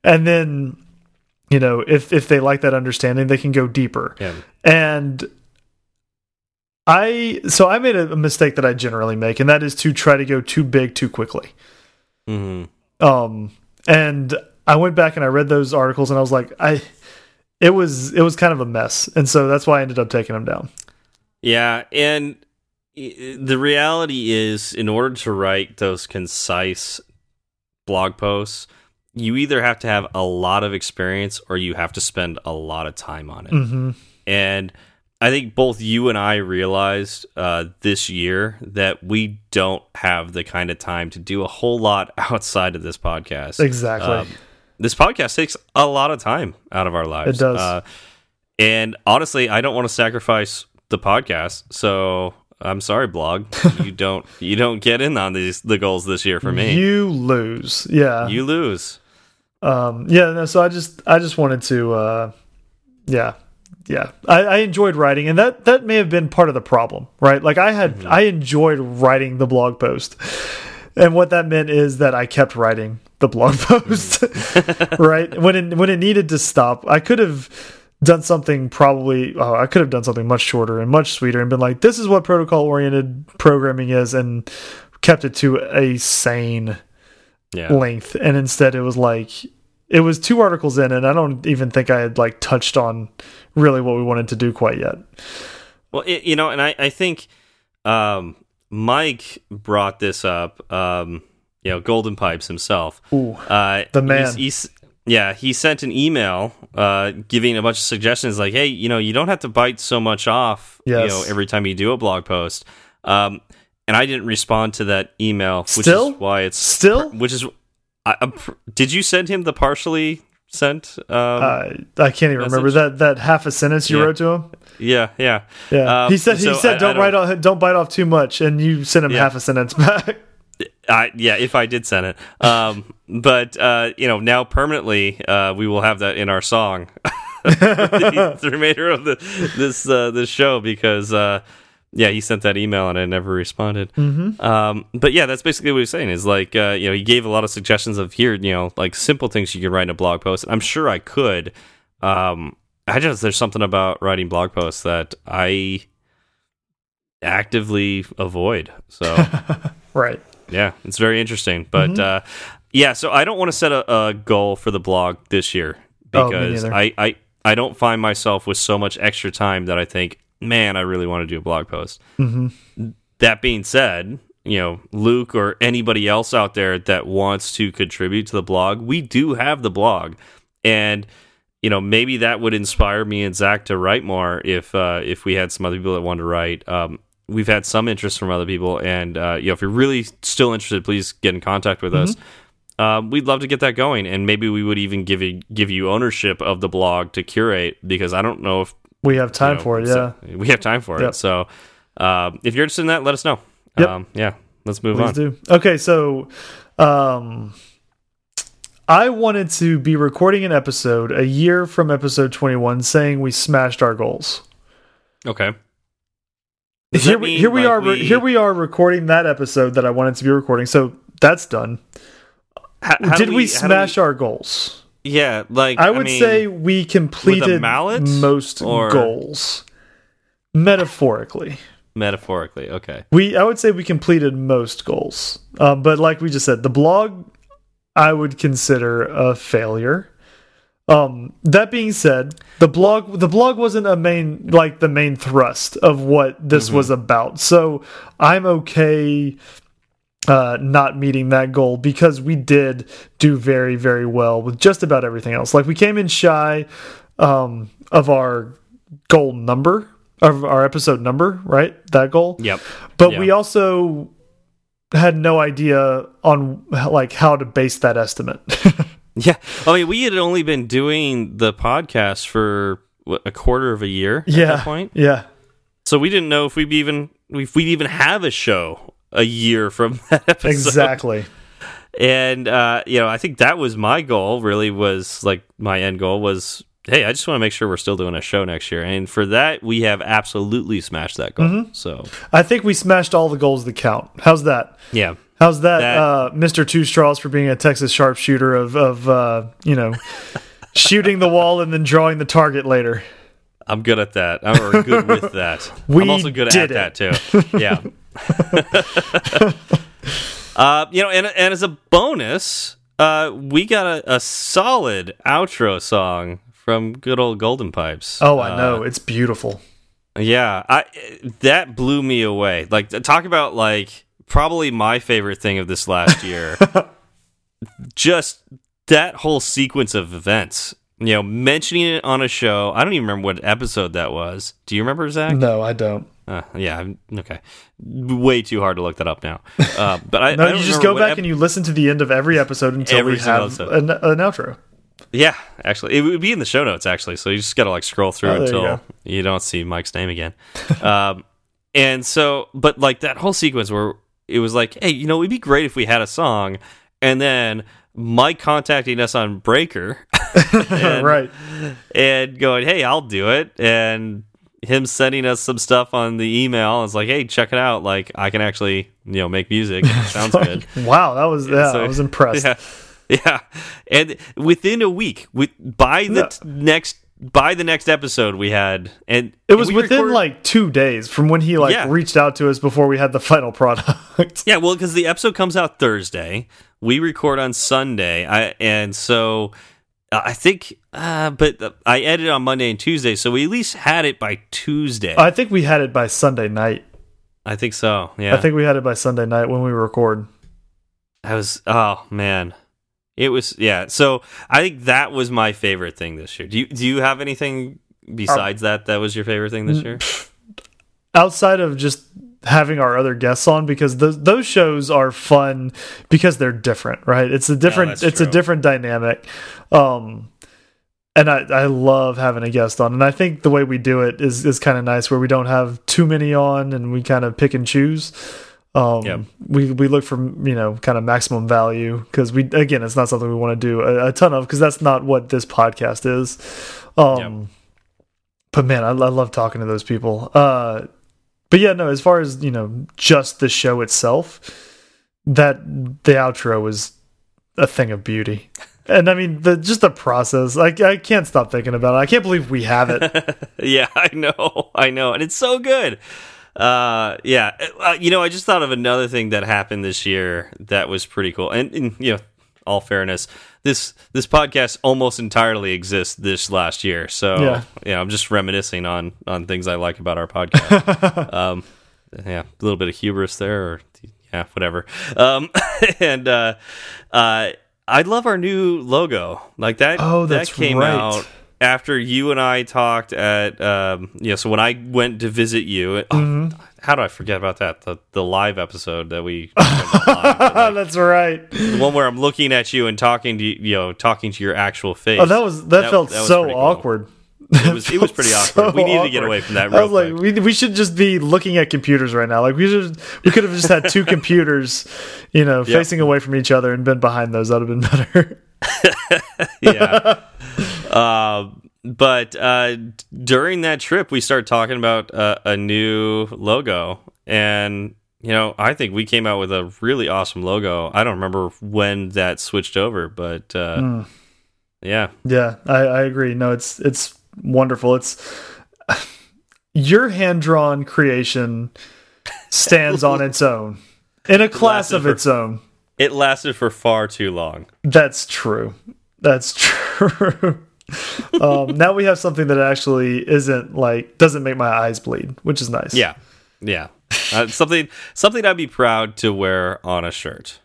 B: And then you know if if they like that understanding they can go deeper.
A: Yeah.
B: and i so i made a, mistake that i generally make and that is to try to go too big too quickly.
A: Mm -hmm.
B: um and i went back and i read those articles and i was like i it was it was kind of a mess. And so that's why i ended up taking them down.
A: Yeah. And the reality is in order to write those concise blog posts you either have to have a lot of experience or you have to spend a lot of time on it.
B: Mm -hmm.
A: And I think both you and I realized uh, this year that we don't have the kind of time to do a whole lot [laughs] outside of this podcast.
B: Exactly. Um,
A: this podcast takes a lot of time out of our lives.
B: It does.
A: Uh, and honestly, I don't want to sacrifice the podcast. So I'm sorry, blog. [laughs] you don't you don't get in on these the goals this year for me.
B: You lose. Yeah.
A: You lose.
B: Um yeah, no, so I just I just wanted to uh yeah. Yeah. I, I enjoyed writing and that that may have been part of the problem, right? Like I had mm -hmm. I enjoyed writing the blog post. And what that meant is that I kept writing the blog [laughs] post. Mm-hmm. right? When it when it needed to stop, I could have done something probably oh, I could have done something much shorter and much sweeter and been like this is what protocol oriented programming is and kept it to a sane
A: yeah.
B: length and instead it was like it was two articles in and I don't even think I had like touched on really what we wanted to do quite yet.
A: Well, it, you know, and I I think um, Mike brought this up um, you know, Golden Pipes himself.
B: Ooh, uh, the man. He's,
A: he's, yeah, he sent an email uh, giving a bunch of suggestions like, hey, you know, you don't have to bite so much off,
B: yes.
A: you know, every time you do a blog post. Um, and I didn't respond to that email, which
B: still?
A: is why it's
B: still,
A: which is, I, did you send him the partially sent? Um,
B: uh, I can't even message? remember that that half a sentence you yeah. wrote to him.
A: Yeah, yeah,
B: yeah. Um, he said he said I, don't I write off, don't bite off too much, and you sent him yeah. half a sentence back. [laughs]
A: I, yeah, if I did send it. Um, [laughs] but uh, you know, now permanently, uh, we will have that in our song the, [laughs] the, remainder of the this uh, this show because uh, yeah, he sent that email and I never responded.
B: Mm -hmm.
A: um, but yeah, that's basically what he's saying is like uh, you know he gave a lot of suggestions of here you know like simple things you can write in a blog post. I'm sure I could. Um, I just there's something about writing blog posts that I actively avoid. So [laughs]
B: right.
A: Yeah, it's very interesting. But mm -hmm. uh, yeah, so I don't want to set a, a, goal for the blog this year oh, because oh, I, I I don't find myself with so much extra time that I think, man, I really want to do a blog post.
B: Mm -hmm.
A: That being said, you know, Luke or anybody else out there that wants to contribute to the blog, we do have the blog, and you know maybe that would inspire me and Zach to write more if uh, if we had some other people that wanted to write. Um, we've had some interest from other people, and uh, you know, if you're really still interested, please get in contact with mm -hmm. us. Um, we'd love to get that going, and maybe we would even give you give you ownership of the blog to curate because I don't know if
B: we have time you know, for it. Yeah,
A: we have time for yep. it. So uh, if you're interested in that, let us know.
B: Yep.
A: Um, yeah, let's move on.
B: Please
A: on.
B: Do. Okay, so um, I wanted to be recording an episode a year from episode 21, saying we smashed our goals.
A: Okay.
B: Does here, we, here like we are. We... Here we are recording that episode that I wanted to be recording. So that's done.
A: How, how
B: Did
A: we,
B: we smash we... our goals?
A: Yeah, like
B: I would
A: I mean,
B: say we completed most
A: or...
B: goals. Metaphorically.
A: Metaphorically, okay.
B: We I would say we completed most goals. Um, but like we just said, the blog I would consider a failure. Um, that being said, the blog the blog wasn't a main like the main thrust of what this mm -hmm. was about. So I'm okay uh, not meeting that goal because we did do very very well with just about everything else. Like we came in shy um, of our goal number of our episode number, right? That goal.
A: Yep.
B: But
A: yep.
B: we also had no idea on like how to base that estimate. [laughs]
A: Yeah, I mean, we had only been doing the podcast for what, a quarter of a year at
B: yeah.
A: that point,
B: Yeah.
A: so we didn't know if we'd even if we'd even have a show a year from [laughs] that episode.
B: Exactly.
A: And uh, you know, I think that was my goal. Really, was like my end goal was, hey, I just want to make sure we're still doing a show next year. And for that, we have absolutely smashed that goal.
B: Mm-hmm.
A: So
B: I think we smashed all the goals that count. How's that?
A: yeah,
B: How's that,
A: That-
B: uh, Mr. Two Straws for being a Texas sharpshooter of of uh, you know [laughs] shooting the wall and then drawing the target later?
A: I'm good at that. I'm good with that. [laughs]
B: We
A: I'm also good at
B: did
A: that too. Yeah. [laughs] uh, you know, and and as a bonus, uh, we got a, a solid outro song from good old Golden Pipes.
B: Oh, I
A: Uh,
B: know it's beautiful.
A: Yeah, I that blew me away. Like talk about like probably my favorite thing of this last [laughs] year. Just that whole sequence of events. You know, mentioning it on a show. I don't even remember what episode that was. Do you remember, Zach?
B: No, I don't.
A: Uh, yeah, okay. Way too hard to look that up now. Uh, but I, [laughs]
B: No,
A: I
B: you just go back and you listen to the end of every episode until
A: Every
B: we have an, an outro.
A: Yeah, actually, it would be in the show notes. Actually, so you just got to like scroll through
B: Oh, there you
A: until you, don't see Mike's name again. um, [laughs] and so, but like that whole sequence where it was like, hey, you know, it'd be great if we had a song, and then Mike contacting us on Breaker, [laughs] and,
B: right.
A: and going, hey, I'll do it, and him sending us some stuff on the email. It's like, hey, check it out. Like, I can actually, you know, make music. [laughs] Sounds good.
B: Wow, that was yeah.
A: So-
B: I was impressed. [laughs]
A: Yeah, yeah. And within a week, with by the next by the next episode, we had and
B: It was within
A: recorded-
B: like two days from when he like
A: Yeah.
B: reached out to us before we had the final product.
A: yeah, well, because the episode comes out Thursday, we record on Sunday, I and so. Uh, I think, uh, but I edited on Monday and Tuesday, so we at least had it by Tuesday.
B: I think we had it by Sunday night.
A: I think so. Yeah,
B: I think we had it by Sunday night when we record.
A: I was. Oh man, it was. Yeah. So I think that was my favorite thing this year. Do you do you have anything besides that that was your favorite thing this year?
B: outside of just having our other guests on because those those shows are fun because they're different, right? It's a different it's a different dynamic. Um and I, I love having a guest on and I think the way we do it is is kind of nice where we don't have too many on and we kind of pick and choose. Um
A: Yep.
B: we we look for, you know, kind of maximum value cuz we again it's not something we want to do a, a ton of cuz that's not what this podcast is. Um but man, I, I love talking to those people. Uh but yeah, no, as far as, you know, just the show itself, that the outro was a thing of beauty. [laughs] And I mean, the just the process, like I can't stop thinking about it. I can't believe we have it. [laughs]
A: yeah, I know, I know, and it's so good. Uh, yeah, uh, you know, I just thought of another thing that happened this year that was pretty cool. And, and you know, all fairness, this this podcast almost entirely exists this last year. So
B: Yeah.
A: yeah, I'm just reminiscing on on things I like about our podcast. [laughs] um, yeah, a little bit of hubris there, or yeah, whatever. Um, [laughs] and uh, uh, I love our new logo. Like that.
B: Oh, that's
A: that came
B: right.
A: out after you and I talked at um, you know. So when I went to visit you, oh,
B: Mm-hmm.
A: How do I forget about that? The the live episode that we [laughs] live,
B: that's right.
A: the one where I'm looking at you and talking to you, you know, talking to your actual face.
B: Oh, that was that, felt
A: that was
B: so
A: cool.
B: awkward.
A: It was it was pretty
B: So
A: awkward. we needed to get away from that
B: I was like,
A: quick.
B: we, we should just be looking at computers right now. Like we should, we could have just had two [laughs] computers, you know, facing away from each other and been behind those. That'd have been better. [laughs]
A: yeah. uh, but uh, during that trip, we started talking about uh, a new logo, and you know, I think we came out with a really awesome logo. I don't remember when that switched over, but uh,
B: Hmm.
A: yeah,
B: Yeah, I, I agree. No, it's it's wonderful. It's [sighs] your hand drawn creation stands on its own in a class of
A: for-
B: its own.
A: it lasted for far too long.
B: That's true. That's [laughs] true. [laughs] um, now we have something that actually isn't like doesn't make my eyes bleed, which is nice.
A: Yeah, yeah, uh, something something I'd be proud to wear on a shirt,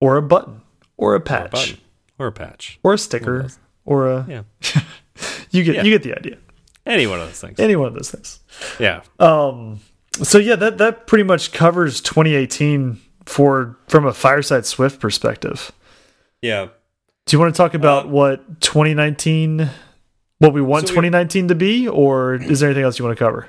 B: or a button, or a
A: or a
B: patch,
A: button, or a patch.
B: or a sticker, or a
A: Yeah, [laughs]
B: you get
A: Yeah.
B: you get the idea.
A: any one of those things.
B: Any one of those things.
A: Yeah,
B: Um, so yeah, that that pretty much covers 2018 for from a Fireside Swift perspective.
A: yeah.
B: Do you want to talk about
A: Uh,
B: what 2019, what we want
A: So we-
B: 2019 to be, or is there anything else you want to cover?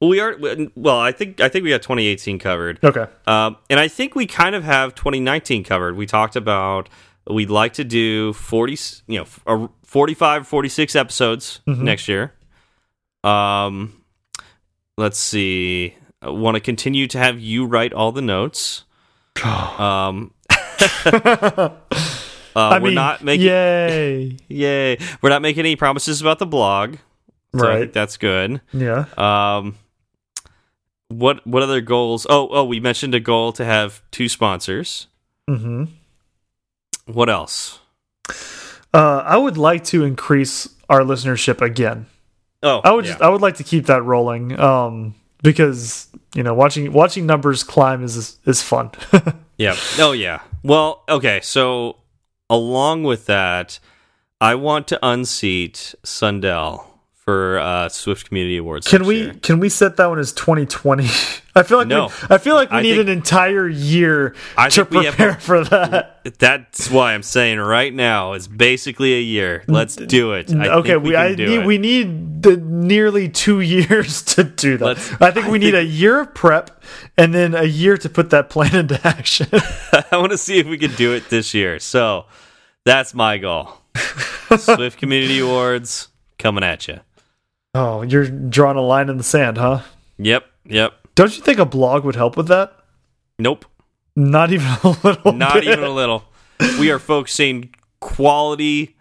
A: Well, we are well. I think I think we got 2018 covered,
B: Okay.
A: um, and I think we kind of have 2019 covered. We talked about we'd like to do 40, you know, uh, 45, 46 episodes next year. Um, let's see. I want to continue to have you write all the notes. [sighs] Um, [laughs] [laughs] uh,
B: I
A: we're
B: mean,
A: not making
B: yay. [laughs]
A: yay. We're not making any promises about the blog. So
B: Right.
A: that's good.
B: Yeah.
A: Um, what what other goals? Oh, oh, we mentioned a goal to have two sponsors.
B: hmm
A: What else?
B: Uh, I would like to increase our listenership again.
A: Oh,
B: I would
A: yeah.
B: just, I would like to keep that rolling. Um, because you know, watching watching numbers climb is is fun. [laughs]
A: yeah. Oh, yeah. Well, okay. So along with that, I want to unseat Sundell for uh, Swift Community Awards.
B: Can we
A: year.
B: can we set that one as 2020? [laughs] I feel like
A: No.
B: we, I feel like we
A: I
B: need
A: think-
B: an entire year
A: I
B: to
A: think we have-
B: prepare for that. [laughs]
A: That's why I'm saying right now is basically a year. Let's do it. I
B: okay,
A: think
B: we,
A: we,
B: need
A: it.
B: we need the nearly two [laughs] years to do that.
A: Let's-
B: I think we need a year of prep and then a year to put that plan into action.
A: I want to see if we can do it this year. So that's my goal. Swift Community Awards coming at you.
B: Oh, you're drawing a line in the sand, huh?
A: Yep, yep.
B: Don't you think a blog would help with that?
A: Nope,
B: Not even a little.
A: not
B: bit.
A: even a little. We are focusing quality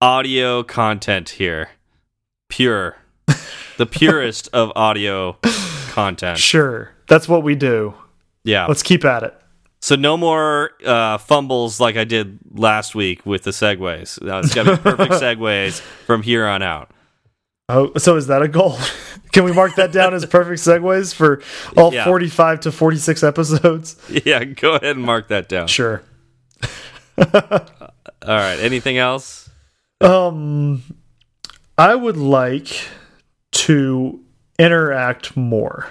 A: audio content here. Pure. The purest of audio content.
B: Sure, that's what we do.
A: Yeah.
B: Let's keep at it.
A: So no more uh, fumbles like I did last week with the segues. Uh, it's got to be perfect [laughs] segues from here on out.
B: Oh, so is that a goal? [laughs] Can we mark that down as perfect segues for all
A: Yeah.
B: 45 to 46 episodes? [laughs]
A: Yeah, go ahead and mark that down.
B: Sure. [laughs]
A: All right. Anything else?
B: Um, I would like to interact more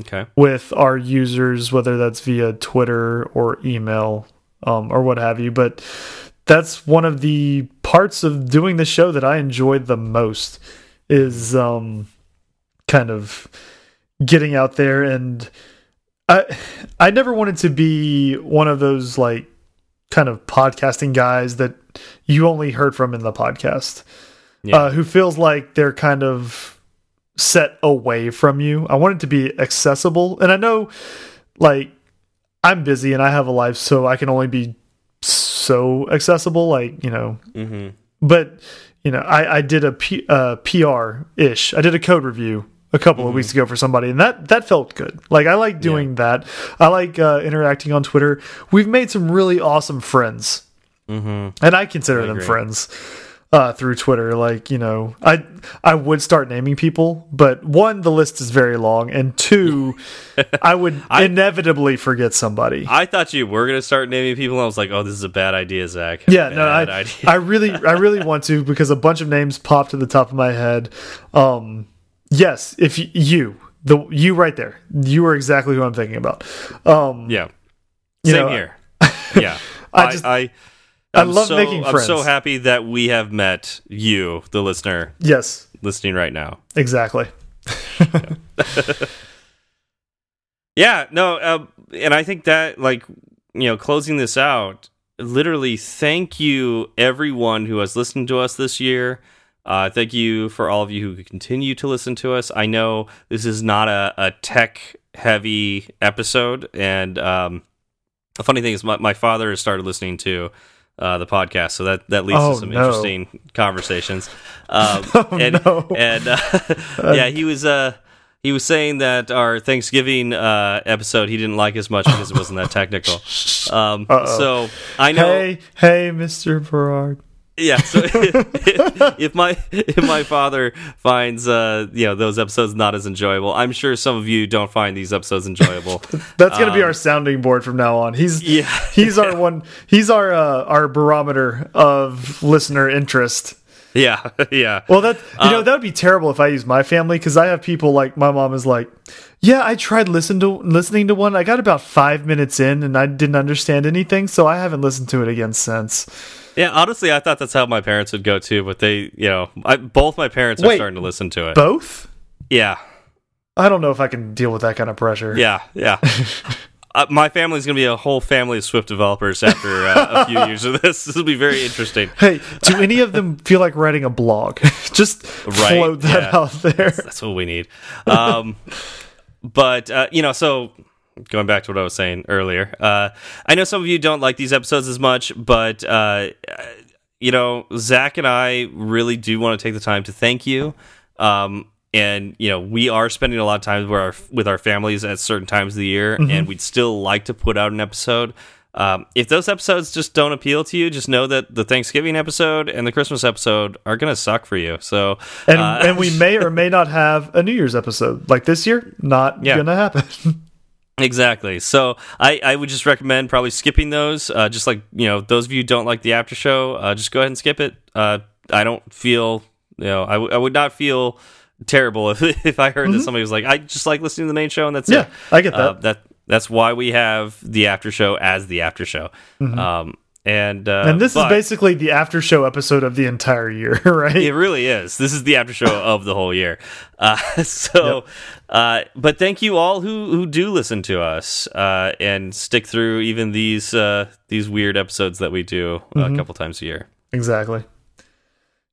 A: Okay.
B: with our users, whether that's via Twitter or email um, or what have you. But that's one of the parts of doing the show that I enjoyed the most is um, kind of getting out there and I I never wanted to be one of those like kind of podcasting guys that you only heard from in the podcast
A: Yeah.
B: uh, who feels like they're kind of set away from you. I want it to be accessible, and I know, like, I'm busy and I have a life, so I can only be so accessible. Like, you know,
A: mm-hmm.
B: but you know, I I did a P, uh, PR ish. I did a code review a couple of weeks ago for somebody, and that that felt good. Like, I like doing that. I like uh, interacting on Twitter. We've made some really awesome friends
A: Mm-hmm.
B: and I consider them friends uh, through Twitter. Like you know, I I would start naming people, but one, the list is very long, and two, I would [laughs] inevitably forget somebody.
A: I thought you were gonna start naming people. and I was like, "Oh, this is a bad idea, Zach."
B: yeah,
A: bad
B: no, I
A: idea.
B: I really I really want to because a bunch of names popped to the top of my head. Um, yes, if you the you right there, you are exactly who I'm thinking about. Um,
A: yeah.
B: You
A: Same
B: know,
A: here. [laughs] Yeah.
B: I
A: I,
B: just-
A: I,
B: I
A: I'm
B: love
A: so,
B: making friends.
A: I'm so happy that we have met you, the listener,
B: yes,
A: listening right now.
B: exactly. [laughs]
A: Yeah, no, uh, and I think that like you know, closing this out, literally, thank you everyone who has listened to us this year. Uh, thank you for all of you who continue to listen to us. I know this is not a, a tech heavy episode, and um, the funny thing is, my, my father has started listening to uh, the podcast, so that that leads
B: Oh,
A: to some
B: no.
A: interesting conversations. Um, [laughs]
B: Oh,
A: and
B: no.
A: and uh, [laughs] yeah, he was uh, he was saying that our Thanksgiving uh, episode he didn't like as much because it wasn't that [laughs] technical. Um,
B: Uh-oh.
A: so I know,
B: Hey, hey, Mr. Berard.
A: Yeah. So if, [laughs] if my if my father finds uh, you know those episodes not as enjoyable, I'm sure some of you don't find these episodes enjoyable. [laughs]
B: That's gonna be
A: Um,
B: our sounding board from now on. He's
A: Yeah.
B: he's our one. He's our uh, our barometer of listener interest. [laughs]
A: Yeah, yeah.
B: Well, that you know
A: Uh,
B: that would be terrible if I use my family because I have people like my mom is like, yeah, I tried listen to listening to one. I got about five minutes in and I didn't understand anything, so I haven't listened to it again since.
A: Yeah, honestly, I thought that's how my parents would go too, but they, you know, I, both my parents are starting to listen to it.
B: Both?
A: yeah,
B: I don't know if I can deal with that kind of pressure.
A: yeah, yeah. [laughs] uh, my family's going to be a whole family of Swift developers after uh, a [laughs] few years of this. This will be very interesting.
B: Hey, do any of them feel like writing a blog? [laughs] Just
A: Right,
B: float that
A: yeah.
B: out there.
A: That's what we need. Um, [laughs] but uh, you know, so going back to what I was saying earlier, uh, I know some of you don't like these episodes as much, but uh, you know, Zach and I really do want to take the time to thank you. Um, and you know, we are spending a lot of time with our with our families at certain times of the year, and we'd still like to put out an episode. Um, if those episodes just don't appeal to you, just know that the Thanksgiving episode and the Christmas episode are gonna suck for you. So,
B: And
A: uh,
B: and we may or may not have a New Year's episode like this year. Not
A: Yeah.
B: gonna happen. [laughs]
A: Exactly. So I, I would just recommend probably skipping those. Uh, just like you know, those of you who don't like the after show, uh, just go ahead and skip it. Uh, I don't feel you know I, w I would not feel terrible if [laughs] if I heard that somebody was like I just like listening to the main show and that's
B: Mm-hmm. yeah,
A: it.
B: I get that.
A: Uh, that that's why we have the after show as the after show. Um, and uh,
B: Mm-hmm. and this
A: but-
B: is basically the after show episode of the entire year, [laughs] right?
A: it really is. This is the after show [laughs] of the whole year. Uh, so, uh, but thank you all who who do listen to us uh, and stick through even these uh, these weird episodes that we do uh, a couple times a year.
B: Exactly.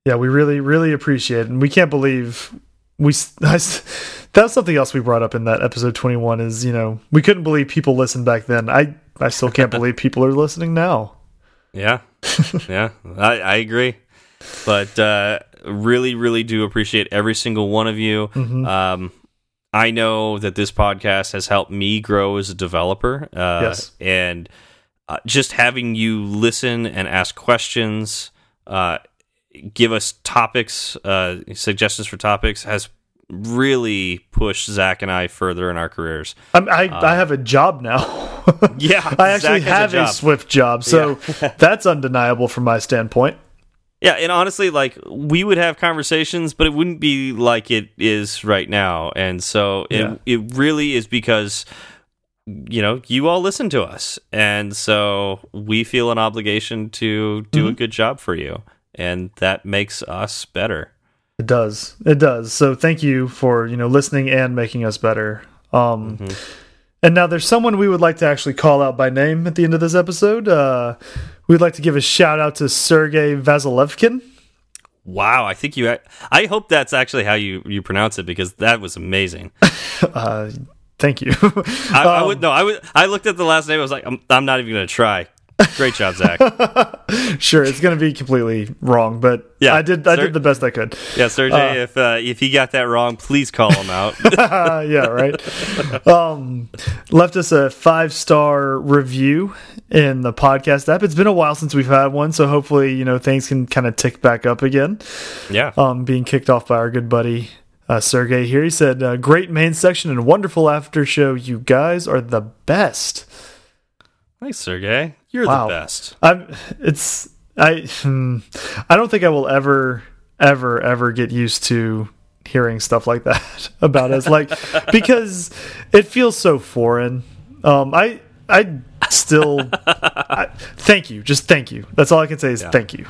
B: Yeah, we really, really appreciate it. And we can't believe we. s- [laughs] I s- That's something else we brought up in that episode 21 is, you know, we couldn't believe people listened back then. I, I still can't [laughs] believe people are listening now.
A: Yeah, yeah, I, I agree. But uh, really, really do appreciate every single one of you. Um, I know that this podcast has helped me grow as a developer. Uh,
B: Yes.
A: And uh, just having you listen and ask questions, uh, give us topics, uh, suggestions for topics, has really pushed Zach and I further in our careers.
B: I'm, I, I have a job now. [laughs]
A: Yeah, [laughs]
B: I actually have a,
A: job.
B: Swift job. So [laughs] that's undeniable from my standpoint.
A: Yeah, and honestly, like we would have conversations, but it wouldn't be like it is right now. And so it
B: Yeah.
A: it really is because you know you all listen to us, and so we feel an obligation to do
B: Mm-hmm.
A: a good job for you, and that makes us better.
B: It does. It does. So thank you for, you know, listening and making us better. Um and now there's someone we would like to actually call out by name at the end of this episode. Uh we'd like to give a shout out to Sergey Vasilevkin.
A: Wow, I think you. I hope that's actually how you you pronounce it because that was amazing. [laughs]
B: Uh thank you.
A: I, I [laughs] would no. I would. I looked at the last name. I was like, I'm, I'm not even going to try. Great job, Zach. [laughs]
B: sure, it's going to be completely wrong, but
A: Yeah,
B: I did I did the best I could.
A: Yeah, Sergey, if uh, if he got that wrong, please call him out.
B: Uh, [laughs] yeah, right. um, left us a five star review in the podcast app. It's been a while since we've had one, so hopefully, you know, things can kind of tick back up again.
A: yeah.
B: Um, being kicked off by our good buddy uh, Sergey here. He said, uh, "Great main section and wonderful after show. You guys are the best."
A: Thanks, Sergey. You're
B: Wow.
A: the best.
B: I'm. It's. I. Hmm, I don't think I will ever, ever, ever get used to hearing stuff like that [laughs] about us. Like because it feels so foreign. Um. I. I still. I, thank you. Just thank you. That's all I can say is thank you.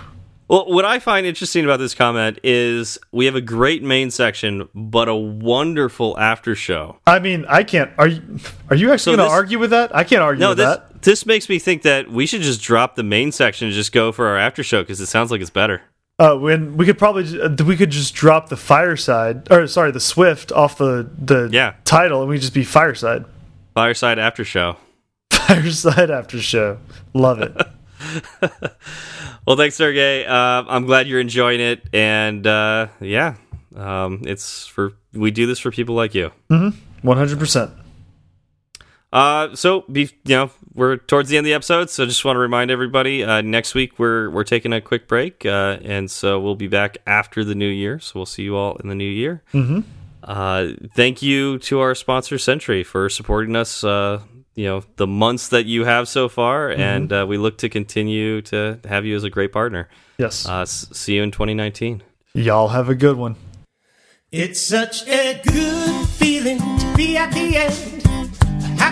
A: Well, what I find interesting about this comment is we have a great main section, but a wonderful after show.
B: I mean, I can't. Are you? Are you actually
A: So
B: going to argue with that? I can't argue
A: No,
B: with
A: this
B: that.
A: This makes me think that we should just drop the main section and just go for our after show because it sounds like it's better.
B: Uh, when we could probably uh, we could just drop the fireside or sorry the Swift off the the
A: Yeah.
B: title and we just be fireside
A: Fireside after show. [laughs]
B: fireside after show. Love it. [laughs]
A: Well, thanks, Sergey. Uh, I'm glad you're enjoying it, and uh, yeah, um, it's for we do this for people like you.
B: One hundred percent.
A: Uh, so be, you know we're towards the end of the episode, so I just want to remind everybody uh, next week we're we're taking a quick break, uh, and so we'll be back after the new year. So we'll see you all in the new year.
B: Mm-hmm.
A: Uh, thank you to our sponsor Sentry for supporting us uh, you know the months that you have so far,
B: Mm-hmm.
A: and uh, we look to continue to have you as a great partner.
B: Yes.
A: Uh, see you in 2019.
B: Y'all have a good one.
C: It's such a good feeling to be at the end.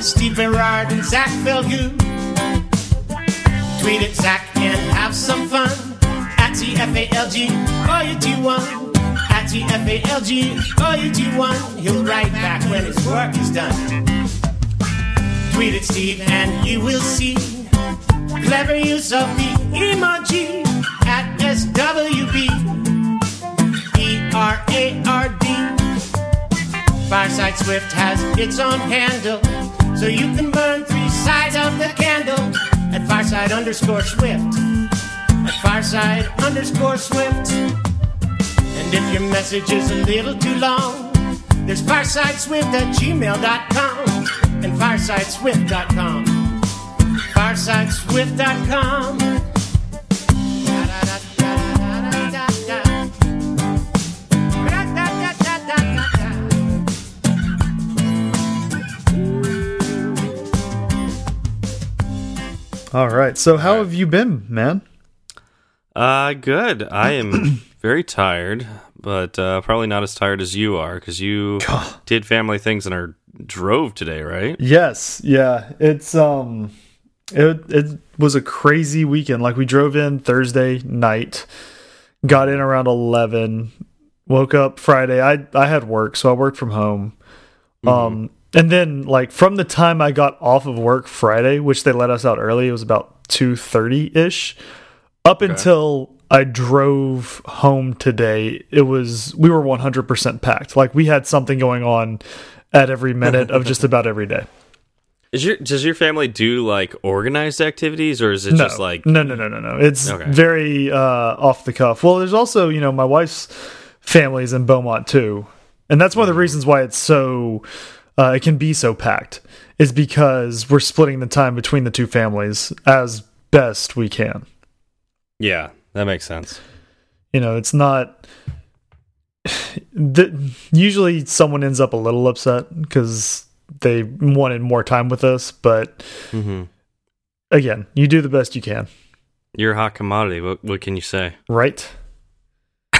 C: Steve Berard and Zach Falgout. Tweet at Zach and have some fun. At TFALG, or you do one. At TFALG, or you do one. He'll write back when his work is done. Tweet at Steve and you will see clever use of the emoji at SWB. R A R D. Fireside Swift has its own handle, so you can burn three sides of the candle at Fireside underscore Swift. At Fireside underscore Swift. And if your message is a little too long, there's firesideswift at gmail.com and firesideswift.com. Firesideswift.com.
B: All right. So, how have you been, man?
A: Uh, good. I am [clears throat] very tired, but uh, probably not as tired as you are because you [sighs] did family things and are drove today, right?
B: Yes. Yeah. It's um, it it was a crazy weekend. Like we drove in Thursday night, got in around eleven, woke up Friday. I I had work, so I worked from home. Um, and then like from the time I got off of work Friday, which they let us out early, it was about two thirty ish. Up until I drove home today, it was we were one hundred percent packed. Like we had something going on at every minute of just [laughs] about every day.
A: Is your does your family do like organized activities or is it
B: no,
A: just like
B: no, no, no, no, no. It's
A: Okay.
B: very uh, off the cuff. Well, there's also you know my wife's family's in Beaumont too, and that's one of the reasons why it's so uh, it can be so packed is because we're splitting the time between the two families as best we can.
A: yeah, that makes sense.
B: You know, it's not. [sighs] The, usually, someone ends up a little upset because they wanted more time with us, but
A: hmm
B: again, you do the best you can,
A: You're a hot commodity. What what can you say?
B: right? [laughs]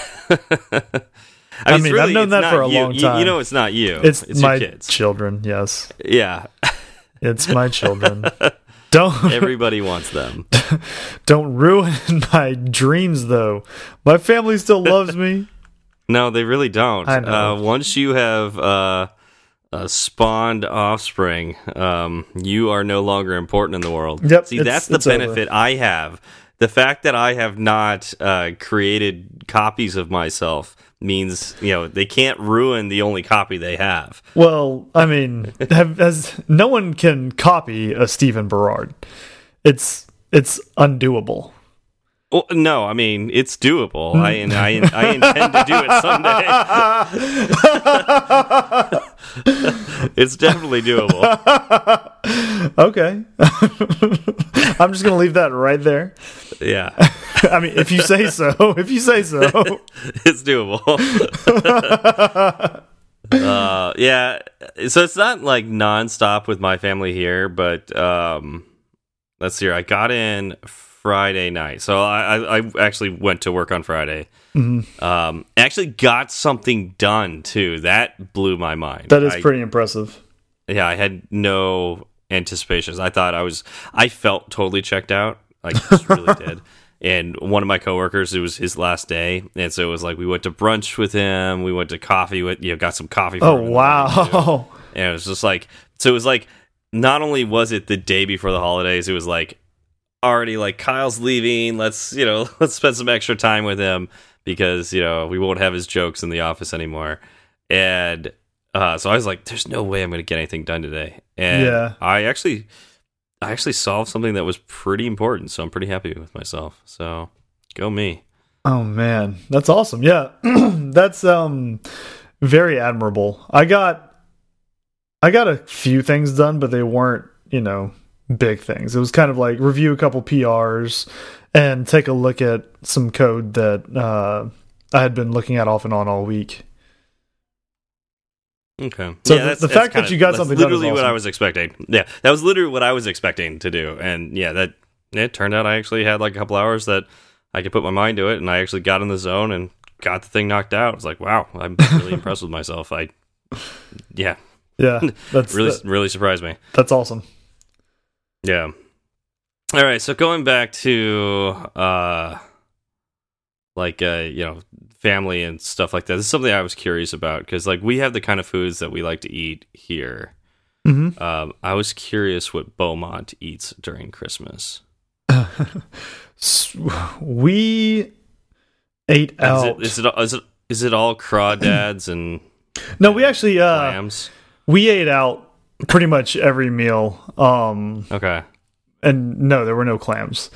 A: I,
B: mean,
A: it's
B: I've known that for a
A: you.
B: long
A: You-
B: time.
A: You, know, it's not you.
B: It's,
A: it's
B: my children. Yes,
A: Yeah, [laughs]
B: it's my children. [laughs] don't [laughs]
A: everybody wants them.
B: don't ruin my dreams, though. My family still loves me.
A: No, they really don't.
B: I know.
A: Uh, once you have uh, uh, spawned offspring, um, you are no longer important in the world.
B: Yep,
A: See, that's the
B: it's over.
A: benefit I have. The fact that I have not uh, created copies of myself means you know they can't ruin the only copy they have.
B: Well, I mean, [laughs] have, as no one can copy a Stephen Berard. It's it's undoable.
A: Well, no, I mean it's doable. I and I, I intend to do it someday. [laughs] it's definitely doable.
B: Okay, [laughs] I'm just gonna leave that right there.
A: Yeah, [laughs]
B: I mean, if you say so, if you say so.
A: it's doable. uh, yeah, so it's not like nonstop with my family here, but um, let's see. Here. I got in Friday night, so I, I, I actually went to work on Friday.
B: Mm-hmm.
A: Um, actually got something done too. That blew my mind.
B: That is
A: I-
B: pretty impressive.
A: yeah, I had no anticipations. I thought I was, I felt totally checked out. I just really [laughs] did. And one of my coworkers, it was his last day, and so it was like we went to brunch with him. We went to coffee with, you know, got some coffee. For
B: Oh
A: him in the morning, too.
B: wow! [laughs]
A: And it was just like, so it was like, not only was it the day before the holidays, it was like already like Kyle's leaving. Let's you know, [laughs] let's spend some extra time with him because you know we won't have his jokes in the office anymore. And uh, so I was like, "There's no way I'm going to get anything done today." And
B: Yeah.
A: I actually I actually solved something that was pretty important, so I'm pretty happy with myself. So go me.
B: Oh man, that's awesome. Yeah, [clears throat] that's um very admirable. I got I got a few things done, but they weren't you know big things. It was kind of like review a couple PRs and take a look at some code that uh, I had been looking at off and on all week.
A: Okay.
B: So
A: yeah,
B: the-
A: that's,
B: the fact that you got something
A: literally what I was expecting. Yeah, that was literally what I was expecting to do, and yeah, that it turned out I actually had like a couple hours that I could put my mind to it, and I actually got in the zone and got the thing knocked out. I was like, wow, I'm really [laughs] impressed with myself. I, yeah,
B: Yeah, [laughs] that's
A: really,
B: that-
A: really surprised me.
B: that's awesome.
A: Yeah. All right, so going back to uh like uh you know, family and stuff like that. This is something I was curious about cuz like we have the kind of foods that we like to eat here.
B: hmm
A: Um I was curious what Beaumont eats during Christmas.
B: We ate
A: Is
B: out.
A: it, is it is it is it all crawdads and
B: no, we actually uh,
A: lambs?
B: we ate out pretty much every meal. Um,
A: Okay.
B: and no, there were no clams.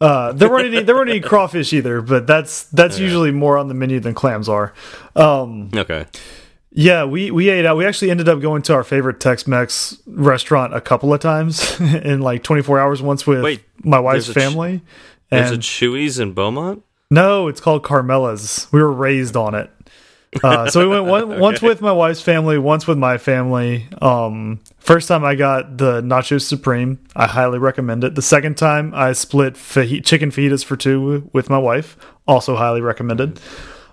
B: Uh, there weren't any. There weren't any crawfish either, but that's that's usually more on the menu than clams are. Um,
A: Okay.
B: yeah, we we ate out. We actually ended up going to our favorite Tex-Mex restaurant a couple of times [laughs] in like 24 hours. Once with
A: Wait,
B: my wife's
A: there's a
B: family.
A: There's a
B: And
A: Chewy's in Beaumont?
B: no, it's called Carmela's. We were raised on it. Uh, so we went one, [laughs] once with my wife's family, once with my family. Um, first time I got the Nacho Supreme, I highly recommend it. The second time I split faji chicken fajitas for two with my wife, also highly recommended.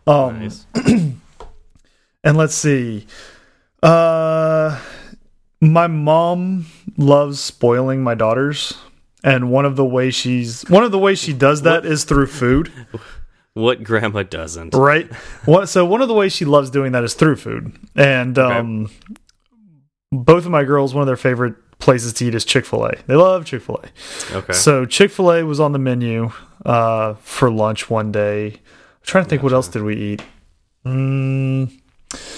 B: Um,
A: Nice. [clears throat]
B: and let's see. Uh my mom loves spoiling my daughters. And one of the ways she's one of the ways she does that is through food, [laughs]
A: What grandma doesn't?
B: right? What so one of the ways she loves doing that is through food. And um both of my girls, one of their favorite places to eat is Chick-fil-A. They love Chick-fil-A.
A: Okay.
B: So Chick-fil-A was on the menu uh for lunch one day. I'm trying to think what else did we eat? Mm,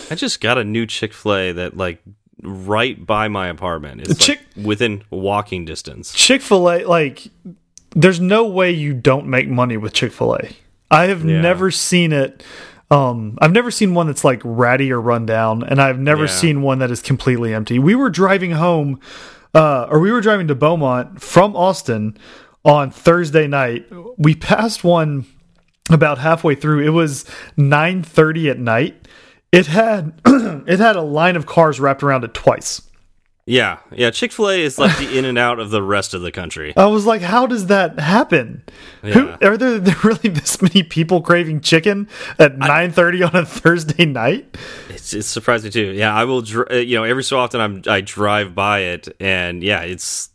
A: I just got a new Chick Fil A that like right by my apartment. It's like,
B: Chick-
A: within walking distance.
B: Chick fil A, like, there's no way you don't make money with Chick fil A. I have
A: Yeah.
B: never seen it. Um, I've never seen one that's like ratty or run down, and I've never
A: Yeah.
B: seen one that is completely empty. We were driving home, uh, or we were driving to Beaumont from Austin on Thursday night. We passed one about halfway through. It was 9:30 at night. It had [clears throat] it had a line of cars wrapped around it twice.
A: Yeah, yeah. Chick Fil A is like the in and out of the rest of the country.
B: I was like, how does that happen? Who, are there, there really this many people craving chicken at nine thirty on a Thursday night?
A: It's, it's surprised me too. Yeah, I will. Uh, you know, every so often I'm I drive by it, and yeah, it's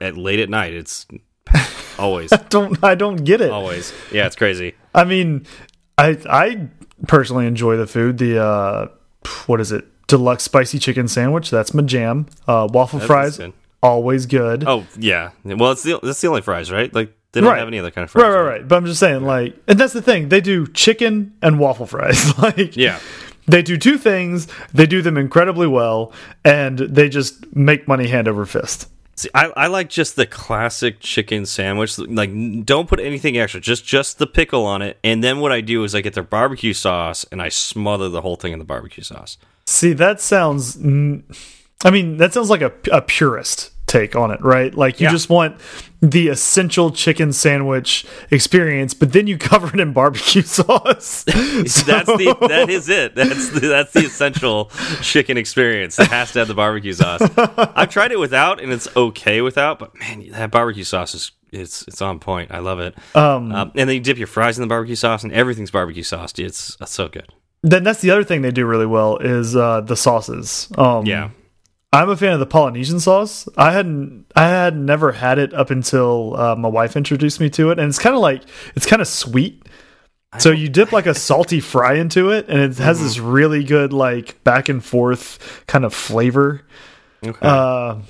A: at late at night. It's [laughs] always,
B: I don't I don't get it.
A: always. Yeah, it's crazy.
B: I mean, I I personally enjoy the food. The uh, what is it? Deluxe spicy chicken sandwich. That's my jam. Uh, waffle
A: That's
B: fries,
A: good.
B: always good.
A: Oh yeah. Well, it's the that's the only fries, right? Like they don't
B: Right.
A: have any other kind of fries.
B: right, right, right. But I'm just saying, like, and that's the thing. They do chicken and waffle fries. [laughs] like,
A: Yeah.
B: They do two things. They do them incredibly well, and they just make money hand over fist.
A: See, I, I like just the classic chicken sandwich. Like, don't put anything extra. Just just the pickle on it. And then what I do is I get their barbecue sauce and I smother the whole thing in the barbecue sauce.
B: See, that sounds. I mean, that sounds like a, a purist take on it, right? Like you
A: Yeah.
B: just want the essential chicken sandwich experience, but then you [laughs] cover it in barbecue [laughs] sauce. [laughs]
A: That's the that is it. That's the, that's the essential chicken experience. It has to have the barbecue sauce. I've tried it without, and it's okay without. But man, that barbecue sauce is it's it's on point. I love it.
B: Um,
A: Um, and then you dip your fries in the barbecue sauce, and everything's barbecue sauce. It's, it's so good.
B: Then that's the other thing they do really well is uh, the sauces. Um,
A: Yeah.
B: I'm a fan of the Polynesian sauce. I hadn't, I had never had it up until uh, my wife introduced me to it, and it's kind of like it's kind of sweet. So you dip like a salty [laughs] fry into it, and it has this really good like back and forth kind of flavor.
A: Okay.
B: Uh,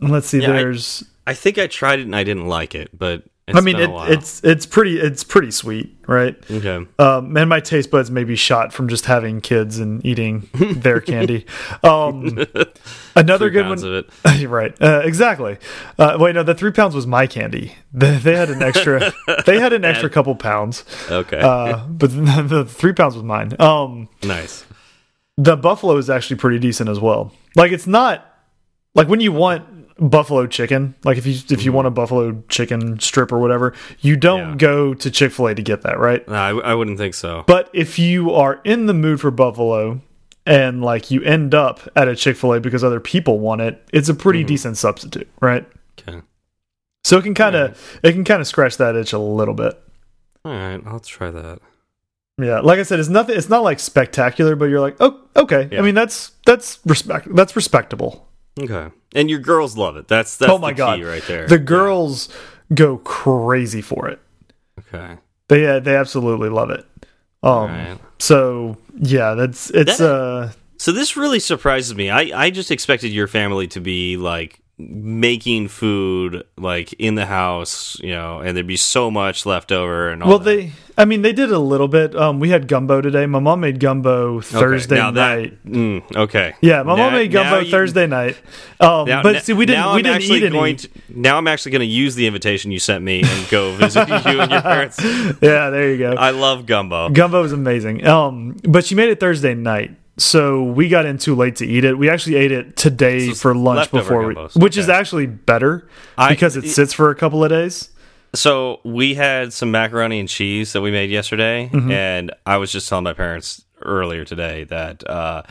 B: let's see,
A: Yeah, I-
B: there's
A: I think I tried it and I didn't like it, but It's
B: I mean, it, it's it's pretty it's pretty sweet, right?
A: okay.
B: Um, and my taste buds may be shot from just having kids and eating their candy. [laughs] Um, another
A: Three
B: good
A: pounds
B: one,
A: of it. [laughs]
B: right? Uh, exactly. Uh, wait, no, the three pounds was my candy. They, they had an extra. [laughs] they had an extra couple pounds,
A: Okay.
B: uh, but the, the three pounds was mine. Um,
A: nice.
B: the buffalo is actually pretty decent as well. Like it's not like when you want buffalo chicken, like if you if you want a buffalo chicken strip or whatever, you don't.
A: Yeah.
B: go to Chick Fil A to get that, right?
A: No, I, I wouldn't think so.
B: But if you are in the mood for buffalo and like you end up at a Chick Fil A because other people want it, it's a pretty
A: Mm-hmm.
B: decent substitute, right?
A: Okay.
B: So it can kind of it can kind of scratch that itch a little bit.
A: All right, I'll try that.
B: Yeah, like I said, it's nothing. It's not like spectacular, but you're like, oh, okay.
A: Yeah.
B: I mean, that's that's respect. That's respectable.
A: Okay. And your girls love it. That's that's
B: oh my
A: the
B: god,
A: key right there.
B: The girls go crazy for it.
A: Okay.
B: They uh, they absolutely love it. Um,
A: Alright.
B: so yeah, that's it's
A: That-
B: uh
A: So this really surprises me. I I just expected your family to be like making food like in the house, you know, and there'd be so much left over and all
B: well
A: that.
B: they I mean they did a little bit. Um, we had gumbo today. My mom made gumbo
A: Okay,
B: Thursday
A: that-
B: night.
A: mm, okay.
B: Yeah, my
A: Now-
B: mom made gumbo
A: you-
B: Thursday night. Um,
A: Now,
B: but see, we didn't we
A: I'm
B: didn't eat any.
A: to, now I'm actually going to use the invitation you sent me and go [laughs] visit you and your parents.
B: yeah, there you go.
A: I love gumbo.
B: Gumbo is amazing. Um, but she made it Thursday night, so we got in too late to eat it. We actually ate it today for lunch before, we, which is actually better
A: I-
B: because it sits for a couple of days.
A: So we had some macaroni and cheese that we made yesterday,
B: Mm-hmm.
A: and I was just telling my parents earlier today that uh,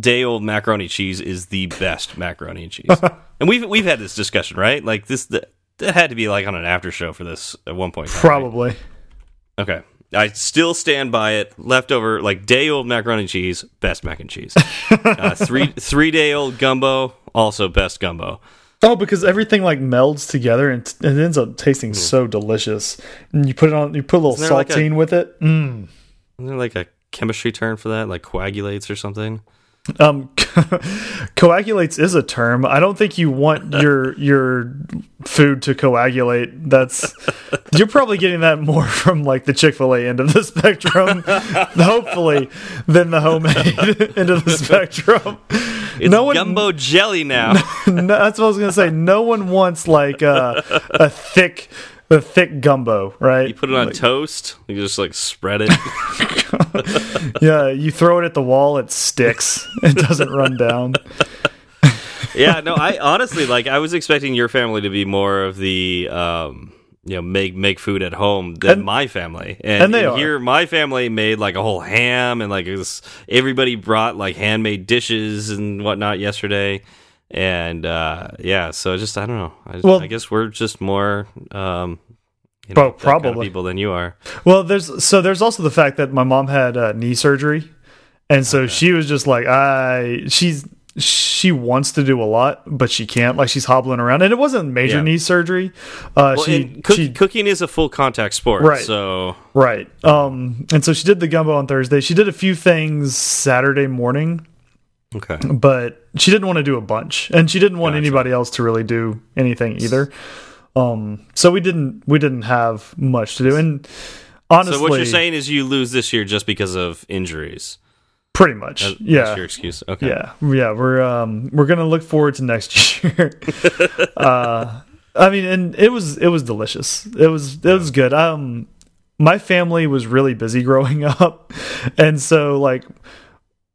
A: day old macaroni cheese is the best macaroni and cheese. [laughs] and we've we've had this discussion, right? Like this, the, that had to be like on an after show for this at one point. in time, right?
B: Probably.
A: Okay. I still stand by it. Leftover, like day old macaroni and cheese, best mac and cheese. [laughs] uh, three three day old gumbo, also best gumbo.
B: Oh, because everything like melds together and t- it ends up tasting so delicious. And you put it on, you put a little
A: Hmm. Like a-
B: saltine with it. Mm.
A: Isn't there like a chemistry term for that, like coagulates or something?
B: Um, [laughs] coagulates is a term. I don't think you want your your food to coagulate. That's you're probably getting that more [laughs] from like the Chick Fil A end of the spectrum, [laughs] hopefully, than the homemade end of the spectrum.
A: It's
B: no one,
A: gumbo jelly now.
B: no, that's what I was gonna say. No one wants like a, a thick, a thick gumbo, right?
A: You put it on toast. You just like spread it. [laughs]
B: yeah, you throw it at the wall, it sticks. [laughs] It doesn't run down. [laughs]
A: yeah, no, I honestly like. I was expecting your family to be more of the, um, you know, make make food at home than
B: And-
A: my family. And,
B: and they are.
A: here, my family made like a whole ham and like it was, everybody brought like handmade dishes and whatnot yesterday. And uh, yeah, so just I don't know. I, just,
B: Well-
A: I guess we're just more. Um, you know, that kind of
B: probably.
A: people than you are.
B: Well, there's so there's also the fact that my mom had uh, knee surgery, and so she was just like, I she's she wants to do a lot, but she can't. Like she's hobbling around, and it wasn't major
A: Yeah.
B: knee surgery. Uh,
A: Well,
B: she
A: cook,
B: she
A: cooking is a full contact sport,
B: Right.
A: So
B: right. Um, and so she did the gumbo on Thursday. She did a few things Saturday morning,
A: okay,
B: but she didn't want to do a bunch, and she didn't want
A: Gotcha.
B: anybody else to really do anything either. Um, so we didn't we didn't have much to do, and honestly,
A: so what you're saying is you lose this year just because of injuries.
B: pretty much, yeah.
A: that's your excuse. Okay,
B: Yeah, yeah, we're um we're gonna look forward to next [laughs] year. [laughs] uh, I mean, and it was it was delicious. It was it was good. Um, my family was really busy [laughs] growing up, and so like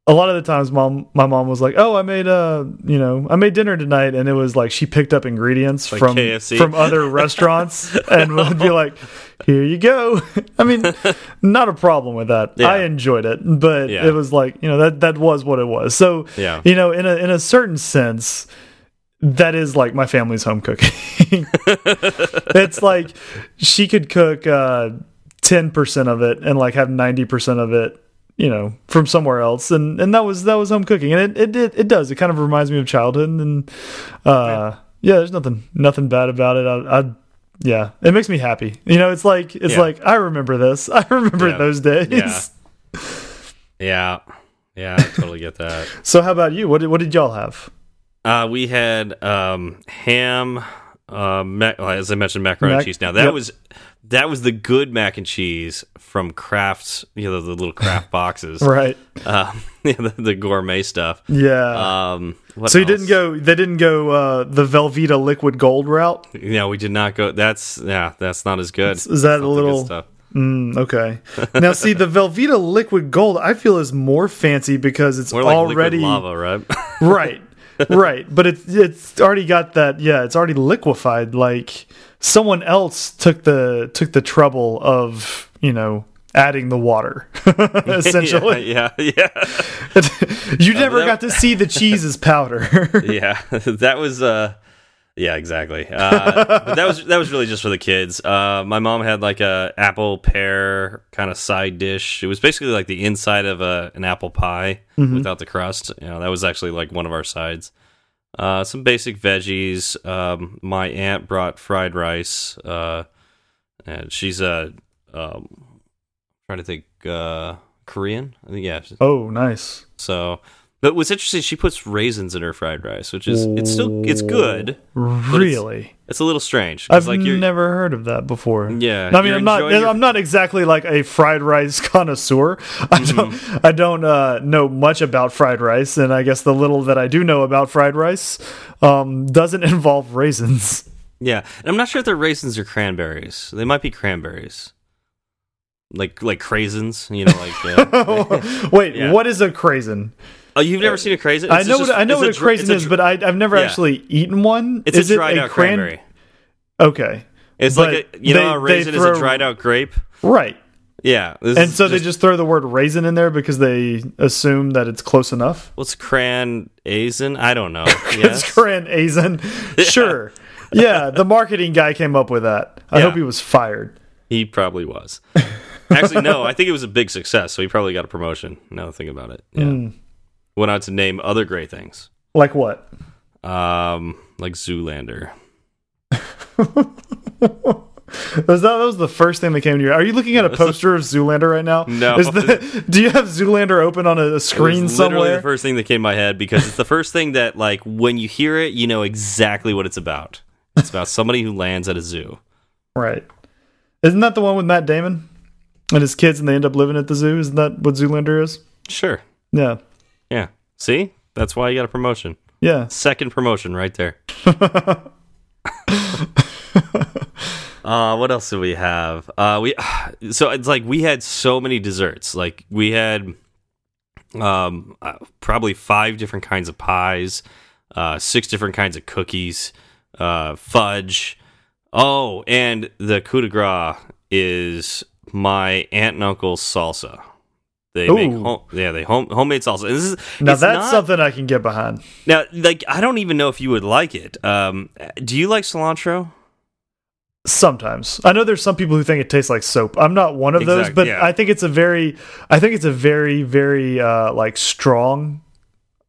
B: a lot of the times, mom my mom was like, "Oh, I made uh you know I made dinner tonight," and it was like she picked up ingredients
A: Like
B: from
A: KFC.
B: from other [laughs] restaurants and would be like, "Here you go." [laughs] I mean, not a problem with that.
A: Yeah.
B: I enjoyed it, but
A: Yeah.
B: it was like you know that that was what it was. So
A: Yeah.
B: you know, in a in a certain sense, that is like my family's home cooking. [laughs] it's like she could cook ten percent of it and like have ninety percent of it, you know, from somewhere else, and and that was that was home cooking, and it it it, it does. It kind of reminds me of childhood, and uh, yeah, there's nothing nothing bad about it. I. I yeah, it makes me happy. You know, it's like it's
A: Yeah.
B: like I remember this. [laughs] I remember
A: Yeah.
B: those days.
A: Yeah. [laughs] Yeah, yeah, I totally get that. [laughs]
B: So how about you? What did what did y'all have?
A: Uh, we had um, ham, uh, as I mentioned, macaroni
B: Mac-
A: and cheese. Now that
B: yep.
A: was that was the good mac and cheese from Kraft, you know, the little Kraft [laughs] boxes,
B: Right.
A: Um, [laughs] the, the gourmet stuff.
B: Yeah.
A: Um, what
B: so you
A: else?
B: didn't go. They didn't go uh, the Velveeta liquid gold route.
A: Yeah, we did not go. That's yeah, that's not as good.
B: Is that a
A: the
B: little?
A: stuff.
B: Mm, okay. [laughs] now, see, the Velveeta liquid gold, I feel is more fancy because it's
A: like
B: already
A: lava, right?
B: right, right. But it's it's already got that. Yeah, it's already liquefied. Like someone else took the took the trouble of you know adding the water. [laughs] [laughs] Essentially,
A: yeah, yeah, yeah. [laughs]
B: you never
A: that-
B: got to see the cheese as powder.
A: yeah that was uh yeah exactly uh but that was that was really just for the kids uh my mom had like a apple pear kind of side dish it was basically like the inside of a an apple pie without the crust you know that was actually like one of our sides uh some basic veggies. Um my aunt brought fried rice uh and she's a um trying to think uh korean? I think yeah.
B: Oh, nice.
A: so, but what's interesting, she puts raisins in her fried rice, which is it's still it's good.
B: Really.
A: It's a little strange.
B: I've
A: like
B: never heard of that before.
A: Yeah,
B: I mean, I'm not.
A: your-
B: I'm not exactly like a fried rice [laughs] connoisseur. I
A: Mm-hmm.
B: don't. I don't uh, know much about fried rice, and I guess the little that I do know about fried rice um, doesn't [laughs] involve raisins.
A: yeah, and I'm not sure if they're raisins or cranberries. They might be cranberries, like like craisins. You know, like. Uh, [laughs]
B: Wait,
A: Yeah.
B: what is a craisin?
A: Oh, you've never seen a craisin?
B: I know
A: just-
B: what I know what a
A: dry-
B: craisin
A: it's a
B: is, but I, I've never
A: Yeah.
B: actually eaten one.
A: it's
B: is
A: a
B: it
A: dried out
B: cran-
A: cranberry.
B: Okay,
A: It's
B: but
A: like a, you know,
B: they-
A: how a raisin is a dried out grape.
B: right.
A: Yeah,
B: And so they just throw the word raisin in there because they assume that it's close enough.
A: what's cran aisin? I don't know. [laughs]
B: It's. Corinne [laughs] Azen. Sure. Yeah, the marketing guy came up with that. I
A: Yeah.
B: hope he was fired.
A: He probably was. Actually, no. I think it was a big success, so he probably got a promotion. Now think about it, yeah.
B: Hmm.
A: Went out to name other great things,
B: Like what?
A: um, like Zoolander. [laughs]
B: Was that, that was the first thing that came to you? Are you looking at a poster of Zoolander right now?
A: No.
B: Is [laughs] the, do you have Zoolander open on a, a
A: It was
B: screen somewhere?
A: the first thing that came to my head because it's the first thing that, like, when you hear it, you know exactly what it's about. It's about somebody who lands at a zoo.
B: right. Isn't that the one with Matt Damon and his kids, and they end up living at the zoo? Isn't that what Zoolander is?
A: Sure.
B: Yeah.
A: Yeah. See, that's why you got a promotion.
B: Yeah.
A: Second promotion right there. [laughs] uh what else do we have? Uh we [sighs] so it's like we had so many desserts. Like we had um uh, probably five different kinds of pies, uh six different kinds of cookies, uh fudge. Oh, and the coup de grace is my aunt and uncle's salsa. They make home, yeah, they home homemade salsa. And this is
B: Now that's
A: not-
B: something I can get behind.
A: now, like, I don't even know if you would like it. Um, do you like cilantro?
B: Sometimes I know there's some people who think it tastes like soap. I'm not one of those, but
A: yeah.
B: I think it's a very, I think it's a very, very uh, like strong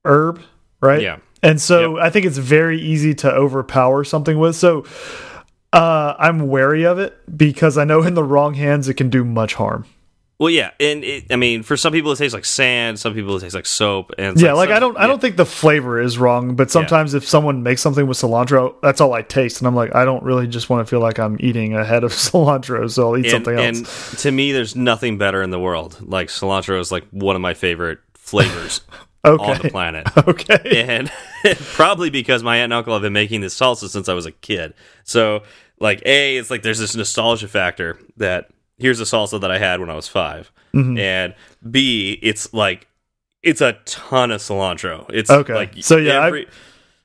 B: herb, right?
A: Yeah.
B: And so I think it's very easy to overpower something with. So uh, I'm wary of it because I know in the wrong hands it can do much harm.
A: Well, yeah, and it, I mean, for some people it tastes like sand. Some people it tastes like soap. And
B: yeah, like
A: some-
B: I don't, I don't think the flavor is wrong, but sometimes if someone makes something with cilantro, that's all I taste, and I'm like, I don't really just want to feel like I'm eating a head of [laughs] cilantro, so I'll eat
A: And,
B: something else.
A: and to me, there's nothing better in the world. Like cilantro is like one of my favorite flavors [laughs] on the planet. [laughs]
B: okay.
A: and probably because my aunt and uncle have been making this salsa since I was a kid. So, like, a, it's like there's this nostalgia factor that here's a salsa that I had when I was 5
B: Mm-hmm.
A: and B, it's like it's a ton of cilantro. It's
B: Okay.
A: like
B: So, yeah, I-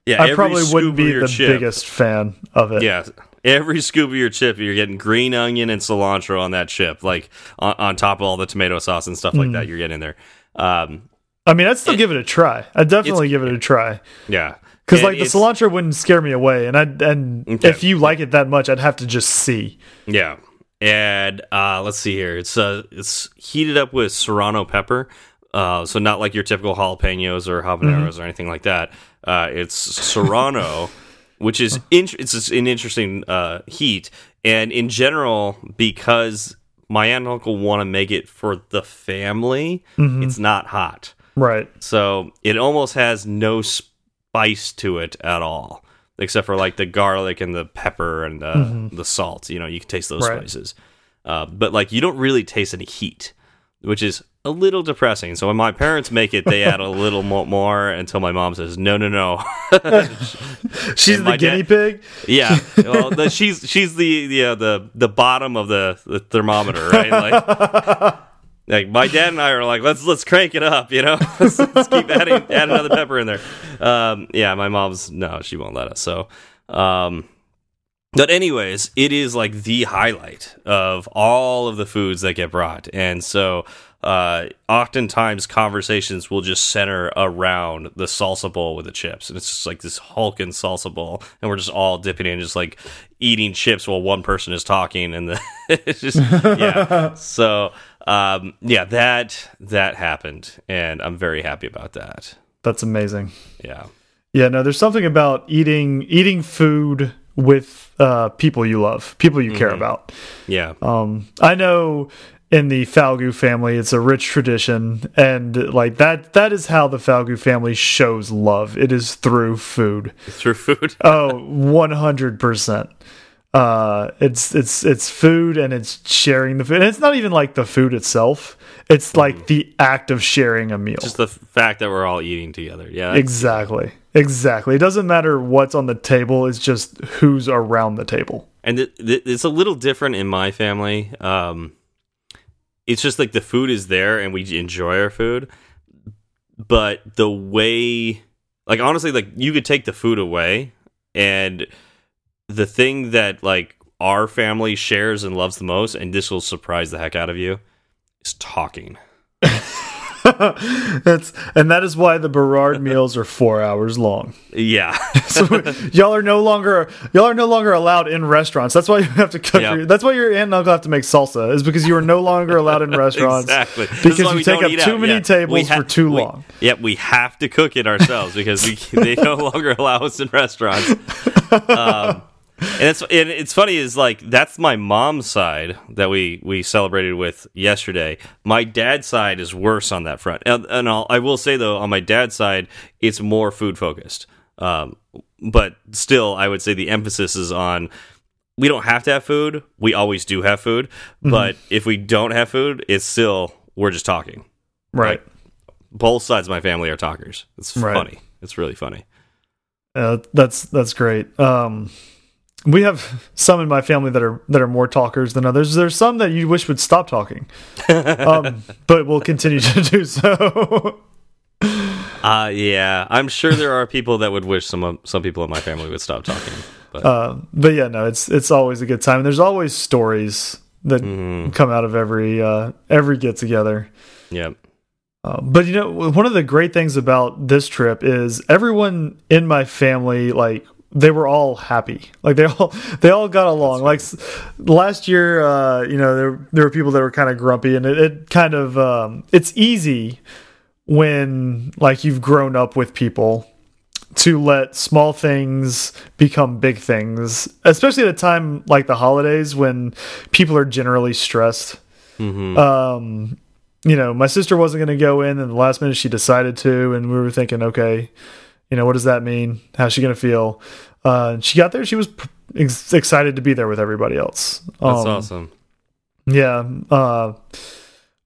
A: yeah,
B: I
A: every
B: probably wouldn't be the
A: chip-
B: biggest fan of it.
A: Yeah, every scoop of your chip, you're getting green onion and cilantro on that chip, like on, on top of all the tomato sauce and stuff
B: Mm.
A: like that. You're getting there. Um,
B: I mean, I'd still
A: It-
B: give it a try. I'd definitely give it a try
A: yeah,
B: because like the cilantro wouldn't scare me away, and I and
A: Okay.
B: if you like it that much, I'd have to just see.
A: Yeah. And uh, let's see here. It's uh, it's heated up with serrano pepper. Uh, so not like your typical jalapenos or habaneros or anything like that. Uh, it's serrano, [laughs] which is it's an interesting uh, heat. And in general, because my aunt and uncle want to make it for the family, it's not hot.
B: Right.
A: So it almost has no spice to it at all. Except for like the garlic and the pepper and uh, the salt. You know, you can taste those
B: Right.
A: spices, uh, but like you don't really taste any heat, which is a little depressing. So when my parents make it, they add a [laughs] little more until my mom says, "No, no, no." [laughs]
B: She's the guinea pig.
A: Yeah, [laughs] well, the, she's she's the the uh, the the bottom of the, the thermometer, right? Like, like my dad and I are like, let's let's crank it up, you know. [laughs] let's, let's keep adding add another pepper in there. Um, yeah, my mom's no, she won't let us. So, um, but anyways, it is like the highlight of all of the foods that get brought, and so uh, oftentimes conversations will just center around the salsa bowl with the chips, and it's just like this hulking salsa bowl, and we're just all dipping in, just like eating chips while one person is talking, and the [laughs] it's just yeah. [laughs] So um, yeah, that that happened, and I'm very happy about that.
B: That's amazing.
A: Yeah.
B: Yeah, no, there's something about eating eating food with uh, people you love, people you care about.
A: Yeah.
B: Um, I know in the Falgout family, it's a rich tradition, and like that that is how the Falgout family shows love. It is through food.
A: Through food.
B: Oh, 100 percent. Uh, it's it's it's food and it's sharing the food. And it's not even like the food itself. It's like the act of sharing a meal.
A: Just the fact that we're all eating together. Yeah.
B: Exactly. Exactly. It doesn't matter what's on the table, it's just who's around the table.
A: and it, it's a little different in my family. Um, it's just like the food is there and we enjoy our food, but the way, like honestly, like you could take the food away, and the thing that like our family shares and loves the most, and this will surprise the heck out of you, is talking. [laughs]
B: That's and that is why the Berard [laughs] meals are four hours long.
A: Yeah, [laughs]
B: So y'all are no longer y'all are no longer allowed in restaurants. That's why you have to cook.
A: Yep.
B: Your, that's why your aunt and uncle have to make salsa. Is because you are no longer allowed in restaurants.
A: exactly.
B: Because you take up too
A: out.
B: many
A: Yeah.
B: tables for too
A: we-
B: long.
A: Yep, we have to cook it ourselves because we they no longer allow us in restaurants. Um, and it's and it's funny is like that's my mom's side that we we celebrated with yesterday. My dad's side is worse on that front, and, and I'll, I will say though on my dad's side it's more food focused. Um, but still, I would say the emphasis is on we don't have to have food. We always do have food, but if we don't have food, it's still we're just talking
B: Right.
A: both sides of my family are talkers. It's
B: Right.
A: funny. It's really funny.
B: Uh, that's that's great. Um, we have some in my family that are that are more talkers than others. There's some that you wish would stop talking, [laughs] um, but we'll continue to do so.
A: Uh yeah, I'm sure there are people that would wish some some people in my family would stop talking. But
B: uh, but yeah, no, it's it's always a good time. There's always stories that
A: Mm-hmm.
B: come out of every uh, every get together.
A: yeah,
B: Uh, but you know, one of the great things about this trip is everyone in my family, like they were all happy. Like they all [laughs] they all got along. Like last year, uh, you know, there there were people that were kind of grumpy, and it, it kind of um, it's easy when like you've grown up with people to let small things become big things, especially at a time like the holidays when people are generally stressed. Um, you know, my sister wasn't going to go in, and the last minute she decided to, and we were thinking, okay, you know, what does that mean? How's she going to feel? Uh, she got there, she was ex excited to be there with everybody else.
A: that's
B: Um,
A: awesome.
B: yeah. Uh,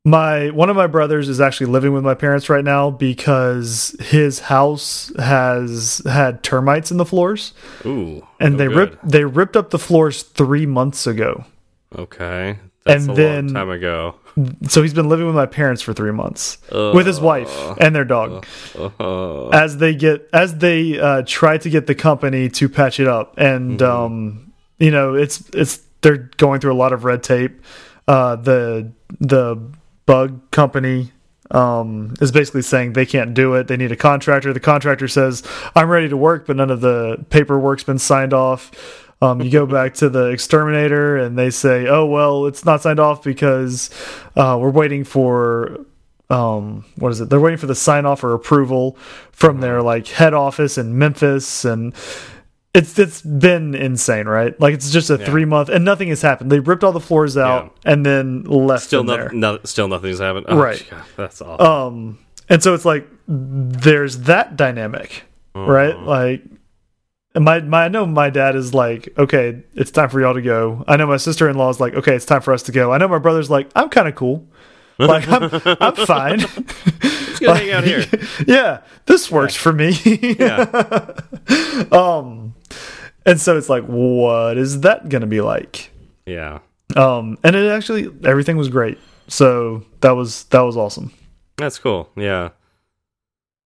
B: my one of my brothers is actually living with my parents right now because his house has had termites in the floors,
A: Ooh,
B: and
A: oh,
B: they
A: good.
B: ripped they ripped up the floors three months ago.
A: Okay, that's
B: and
A: a
B: then-
A: time ago.
B: So he's been living with my parents for three months with his wife and their dog.
A: Uh,
B: as they get as they uh, try to get the company to patch it up, and um, you know it's it's they're going through a lot of red tape. Uh, the the bug company um, is basically saying they can't do it. They need a contractor. The contractor says, "I'm ready to work," but none of the paperwork's been signed off. Um, you go back to the exterminator, and they say, "Oh well, it's not signed off because uh, we're waiting for um what is it they're waiting for the sign off or approval from their like head office in Memphis and it's it's been insane right like it's just a
A: Yeah.
B: three month and nothing has happened they ripped all the floors out and then left
A: still,
B: them
A: no, still nothing's happened. Oh,
B: Right.
A: God, that's awesome.
B: um and so it's like there's that dynamic right
A: Mm-hmm.
B: like And my, my I know my dad is like, okay, it's time for y'all to go. I know my sister in law is like, okay, it's time for us to go. I know my brother's like, I'm kind of cool. [laughs] Like I'm I'm fine.
A: Just gonna [laughs] hang out here. [laughs]
B: yeah, this works for me.
A: Yeah.
B: um, and so it's like, what is that gonna be like?
A: Yeah.
B: Um, and it actually everything was great. So that was that was awesome.
A: That's cool. Yeah.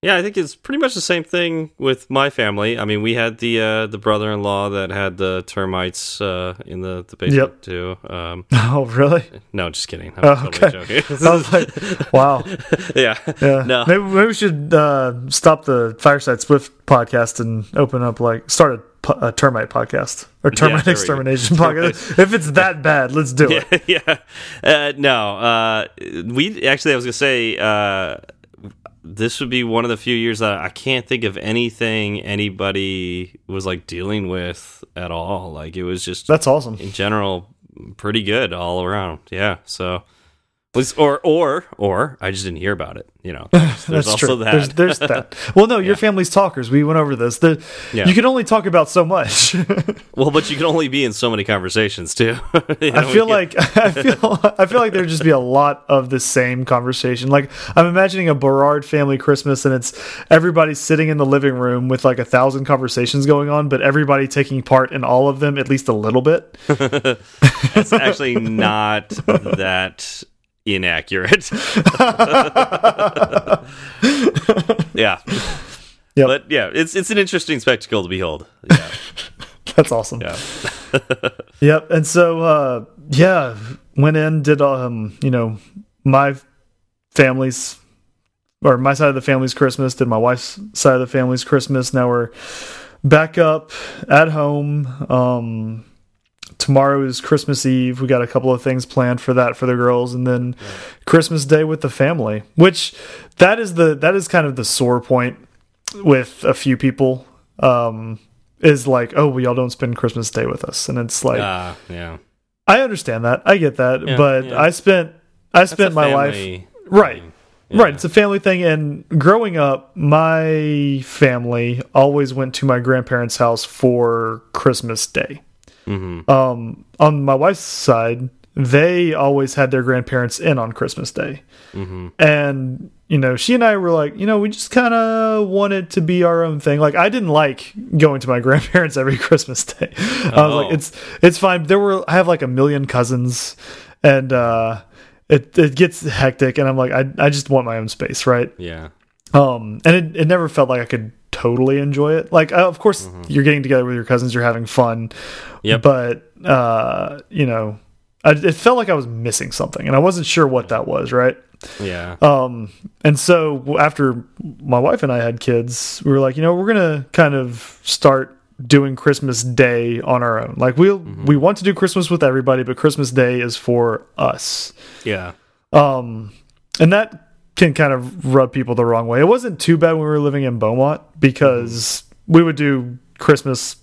A: Yeah, I think it's pretty much the same thing with my family. I mean, we had the uh, the brother in law that had the termites uh, in the, the basement
B: Yep.
A: too. Um, [laughs]
B: Oh, really?
A: no, just kidding. I'm
B: Oh,
A: totally
B: okay.
A: joking. [laughs]
B: I was like, wow. [laughs]
A: yeah.
B: Yeah.
A: No.
B: Maybe, maybe we should uh, stop the Fireside Swift podcast and open up like start a, a termite podcast or termite
A: go.
B: extermination podcast. If it's that bad, let's do it.
A: yeah, yeah. Uh, no, uh, we actually, I was gonna say, uh, this would be one of the few years that I can't think of anything anybody was like dealing with at all. Like it was just
B: That's awesome.
A: in general pretty good all around. Yeah, so. Was- Or or or I just didn't hear about it. You know, there's, [laughs] there's
B: That's
A: also
B: true.
A: that.
B: There's, there's that. [laughs] Well, no, your family's talkers. We went over this. The,
A: Yeah.
B: You can only talk about so much. [laughs]
A: well, but you can only be in so many conversations too. You
B: I feel like I feel I feel like there'd just be a lot of the same conversation. Like I'm imagining a Berard family Christmas, and it's everybody sitting in the living room with like a thousand conversations going on, but everybody taking part in all of them at least a little bit.
A: it's actually not that inaccurate. [laughs] yeah.
B: Yep.
A: But yeah, it's it's an interesting spectacle to behold. Yeah. [laughs]
B: That's awesome.
A: Yeah. [laughs]
B: Yep. And so uh yeah, went in, did um, you know, my family's or my side of the family's Christmas, did my wife's side of the family's Christmas. Now we're back up at home. Um tomorrow is Christmas Eve. We got a couple of things planned for that for the girls and then Christmas Day with the family. Which that is the that is kind of the sore point with a few people. Um is like, oh, well, y'all don't spend Christmas Day with us, and it's like,
A: Ah, yeah.
B: I understand that, I get that,
A: Yeah,
B: but
A: yeah.
B: I spent, I
A: That's
B: spent my life, right.
A: Yeah.
B: right. It's a family thing, and growing up, my family always went to my grandparents' house for Christmas Day.
A: Mhm.
B: Um, on my wife's side, they always had their grandparents in on Christmas Day.
A: Mhm.
B: And, you know, she and I were like, you know, we just kind of wanted to be our own thing. Like, I didn't like going to my [laughs] grandparents every Christmas day. [laughs] I was like,
A: Oh.
B: it's, it's fine. There were, I have like a million cousins and, uh, it, it gets hectic and I'm like, I, I just want my own space. Right.
A: Yeah.
B: Um, and it, it never felt like I could totally enjoy it. Like, uh, of course, you're getting together with your cousins, you're having fun.
A: Mm-hmm.
B: But, uh, you know, I, it felt like I was missing something, and I wasn't sure what that was. Right.
A: Yeah.
B: Um, and so after my wife and I had kids, we were like, you know, we're gonna kind of start doing Christmas Day on our own. Like we will we want to do Christmas with everybody, but Christmas Day is for us.
A: yeah.
B: Um, and that can kind of rub people the wrong way. It wasn't too bad when we were living in Beaumont because we would do Christmas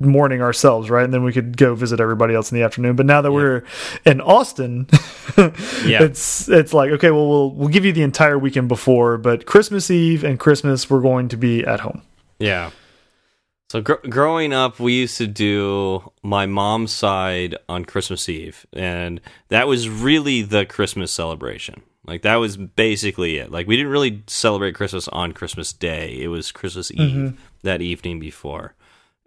B: morning ourselves, right? And then we could go visit everybody else in the afternoon. But now that we're in Austin, [laughs]
A: Yeah.
B: it's it's like okay, well we'll we'll give you the entire weekend before, but Christmas Eve and Christmas we're going to be at home.
A: Yeah. So gr growing up, we used to do my mom's side on Christmas Eve, and that was really the Christmas celebration. Like that was basically it. Like we didn't really celebrate Christmas on Christmas Day. It was Christmas Eve that evening before,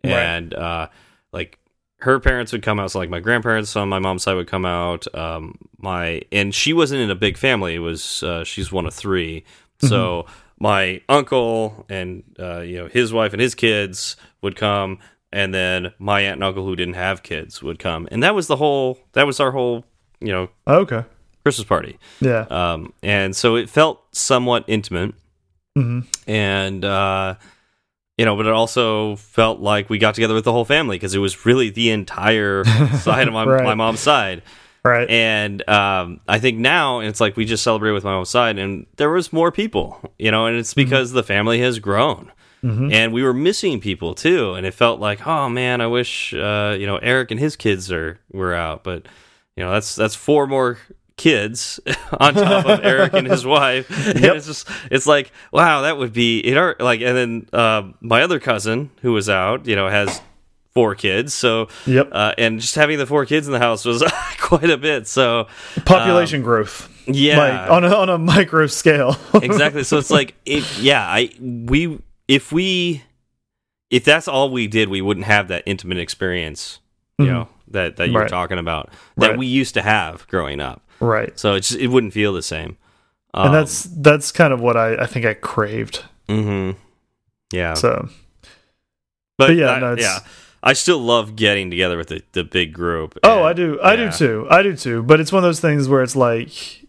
B: Right.
A: and uh, like her parents would come out. So like my grandparents on my mom's side would come out. Um, my and she wasn't in a big family. It was uh, she's one of three. So my uncle and uh, you know his wife and his kids would come, and then my aunt and uncle who didn't have kids would come, and that was the whole. That was our whole you know
B: Okay.
A: Christmas party.
B: Yeah.
A: Um, and so it felt somewhat intimate,
B: Mhm.
A: and uh, you know, but it also felt like we got together with the whole family because it was really the entire [laughs] side of my
B: Right.
A: my mom's side.
B: Right.
A: And um, I think now it's like we just celebrated with my mom's side, and there was more people, you know, and it's because the family has grown. And we were missing people too, and it felt like, oh man, I wish uh, you know Eric and his kids are were out, but you know that's that's four more kids [laughs] on top of Eric and his wife. [laughs] And it's just it's like wow, that would be it. Are like and then uh, my other cousin who was out, you know, has four kids. So
B: Yep.
A: uh, and just having the four kids in the house was [laughs] quite a bit. So
B: Population growth.
A: Um, yeah,
B: Like on a, on a micro scale.
A: exactly. So it's like, if, yeah, I we if we if that's all we did, we wouldn't have that intimate experience, you know, that that you're.
B: Right.
A: talking about that
B: Right.
A: we used to have growing up.
B: Right.
A: So it's just, it wouldn't feel the same. Um,
B: and that's that's kind of what I, I think I craved.
A: hmm yeah,
B: So
A: but,
B: but yeah,
A: I,
B: no,
A: yeah, I still love getting together with the, the big group.
B: Oh, I do. I
A: yeah.
B: do too. I do too. But it's one of those things where it's like,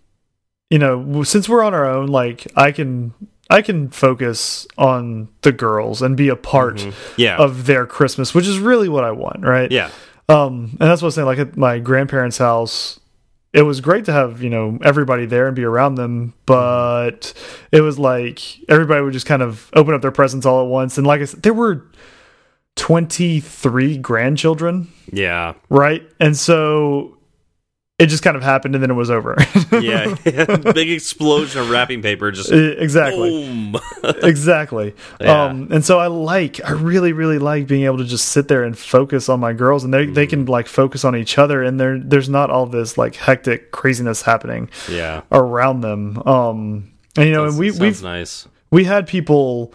B: you know, since we're on our own, like I can I can focus on the girls and be a part
A: Mhm. Yeah,
B: of their Christmas, which is really what I want, right?
A: yeah,
B: Um, and that's what I was saying. Like at my grandparents' house, it was great to have you know everybody there and be around them, but it was like everybody would just kind of open up their presents all at once. And like I said, there were twenty three grandchildren,
A: yeah,
B: right? And so it just kind of happened, and then it was over. [laughs]
A: yeah. [laughs] [laughs] big explosion of wrapping paper, just
B: exactly. exactly
A: Yeah.
B: um and so i like i really really like being able to just sit there and focus on my girls and they they can like focus on each other and there there's not all this like hectic craziness happening
A: yeah,
B: around them um and you know and we we've
A: nice.
B: we had people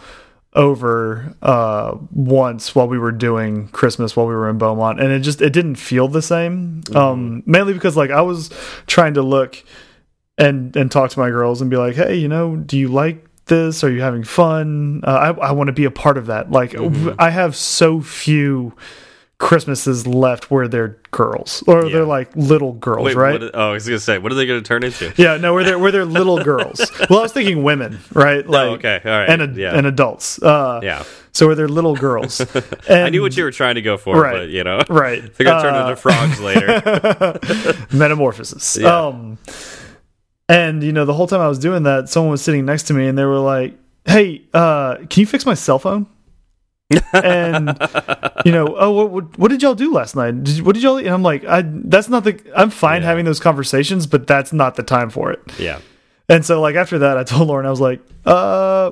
B: over uh once while we were doing christmas while we were in beaumont and it just it didn't feel the same. Um mainly because like i was trying to look and and talk to my girls and be like hey you know do you like this? Are you having fun? Uh, i, I want to be a part of that. Like i have so few christmases left where they're girls or
A: Yeah.
B: they're like little girls
A: Wait,
B: right
A: what, oh, I was gonna say, what are they gonna turn into? [laughs]
B: yeah no where they're where they're little girls [laughs] well i was thinking women right like
A: oh, okay, all right,
B: and
A: yeah,
B: and adults. Uh,
A: yeah.
B: So where they're little girls. [laughs]
A: I knew what you were trying to go for,
B: Right.
A: but you know,
B: right.
A: they're gonna turn
B: Uh,
A: into frogs later.
B: metamorphosis.
A: Yeah.
B: Um, and you know, the whole time I was doing that, someone was sitting next to me, and they were like, "Hey, uh, can you fix my cell phone?" And you know, oh, what, what, what did y'all do last night? Did what did y'all? And I'm like, I that's not the. I'm fine
A: Yeah.
B: having those conversations, but that's not the time for it.
A: yeah,
B: And so, like after that, I told Lauren, I was like, uh,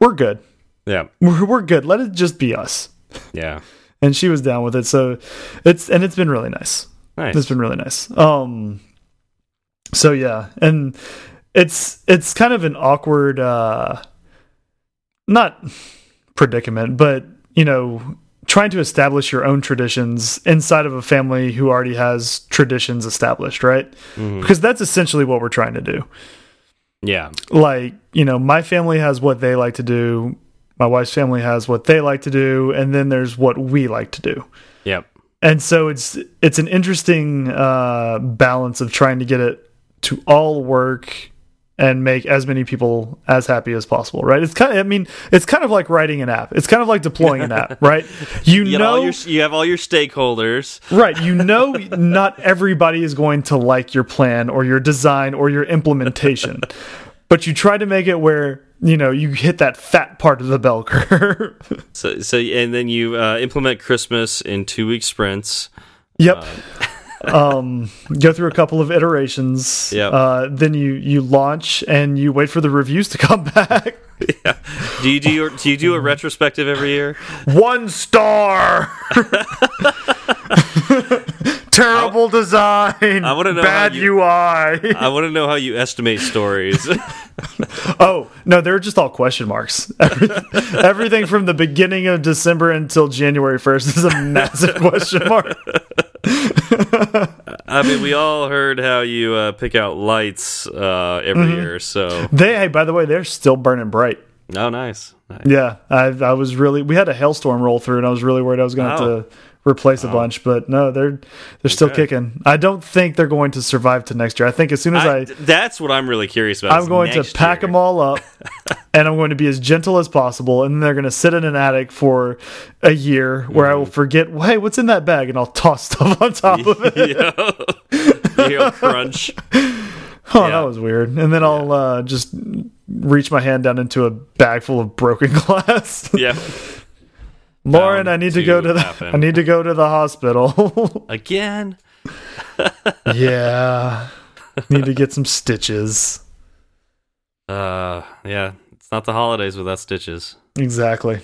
B: we're good.
A: yeah,
B: We're, we're good. Let it just be us.
A: yeah.
B: and she was down with it. So it's and it's been really nice.
A: Nice.
B: It's been really nice. Um, so yeah, and it's it's kind of an awkward, uh, not predicament, but you know, trying to establish your own traditions inside of a family who already has traditions established, right?
A: Mhm.
B: Because that's essentially what we're trying to do.
A: Yeah,
B: Like you know, my family has what they like to do. My wife's family has what they like to do, and then there's what we like to do
A: yep,
B: and so it's it's an interesting uh, balance of trying to get it to all work and make as many people as happy as possible right it's kind of i mean it's kind of like writing an app it's kind of like deploying an app [laughs] right you
A: you,
B: know
A: your, you have all your stakeholders.
B: right you know [laughs] not everybody is going to like your plan or your design or your implementation [laughs] but you try to make it where you know you hit that fat part of the bell curve
A: So, so and then you uh, implement Christmas in two week sprints.
B: Yep. Um, go through a couple of iterations.
A: Yep.
B: Uh, then you you launch and you wait for the reviews to come [laughs] back.
A: Yeah. Do you do your, do you do a retrospective every year?
B: One star. [laughs] Terrible design.
A: I wanna know
B: bad
A: you-
B: UI.
A: I want to know how you estimate stories. [laughs]
B: oh no, they're just all question marks. Every, everything from the beginning of December until January first is a massive question mark.
A: I mean, we all heard how you uh, pick out lights uh, every
B: Mm-hmm.
A: year. So,
B: They, hey, by the way, they're still burning bright.
A: oh, nice. nice.
B: Yeah, I I was really we had a hailstorm roll through, and I was really worried I was going to
A: Oh.
B: have to replace a bunch, but no, they're they're still
A: Okay.
B: kicking. I don't think they're going to survive to next year. I think as soon as I,
A: I, that's what I'm really curious about.
B: I'm going to pack
A: year.
B: them all up, [laughs] and I'm going to be as gentle as possible, and then they're going to sit in an attic for a year where I will
A: Mm-hmm.
B: forget, hey, what's in that bag, and I'll toss [laughs] stuff on top of [laughs] it.
A: Yeah. You know, crunch.
B: Oh,
A: Yeah.
B: that was weird. And then I'll uh, just reach my hand down into a bag full of broken glass.
A: Yeah.
B: Lauren, I need to
A: to
B: go to the
A: happen.
B: I need to go to the hospital. [laughs]
A: Again. [laughs]
B: yeah. Need to get some stitches.
A: Uh, yeah, it's not the holidays without stitches.
B: Exactly.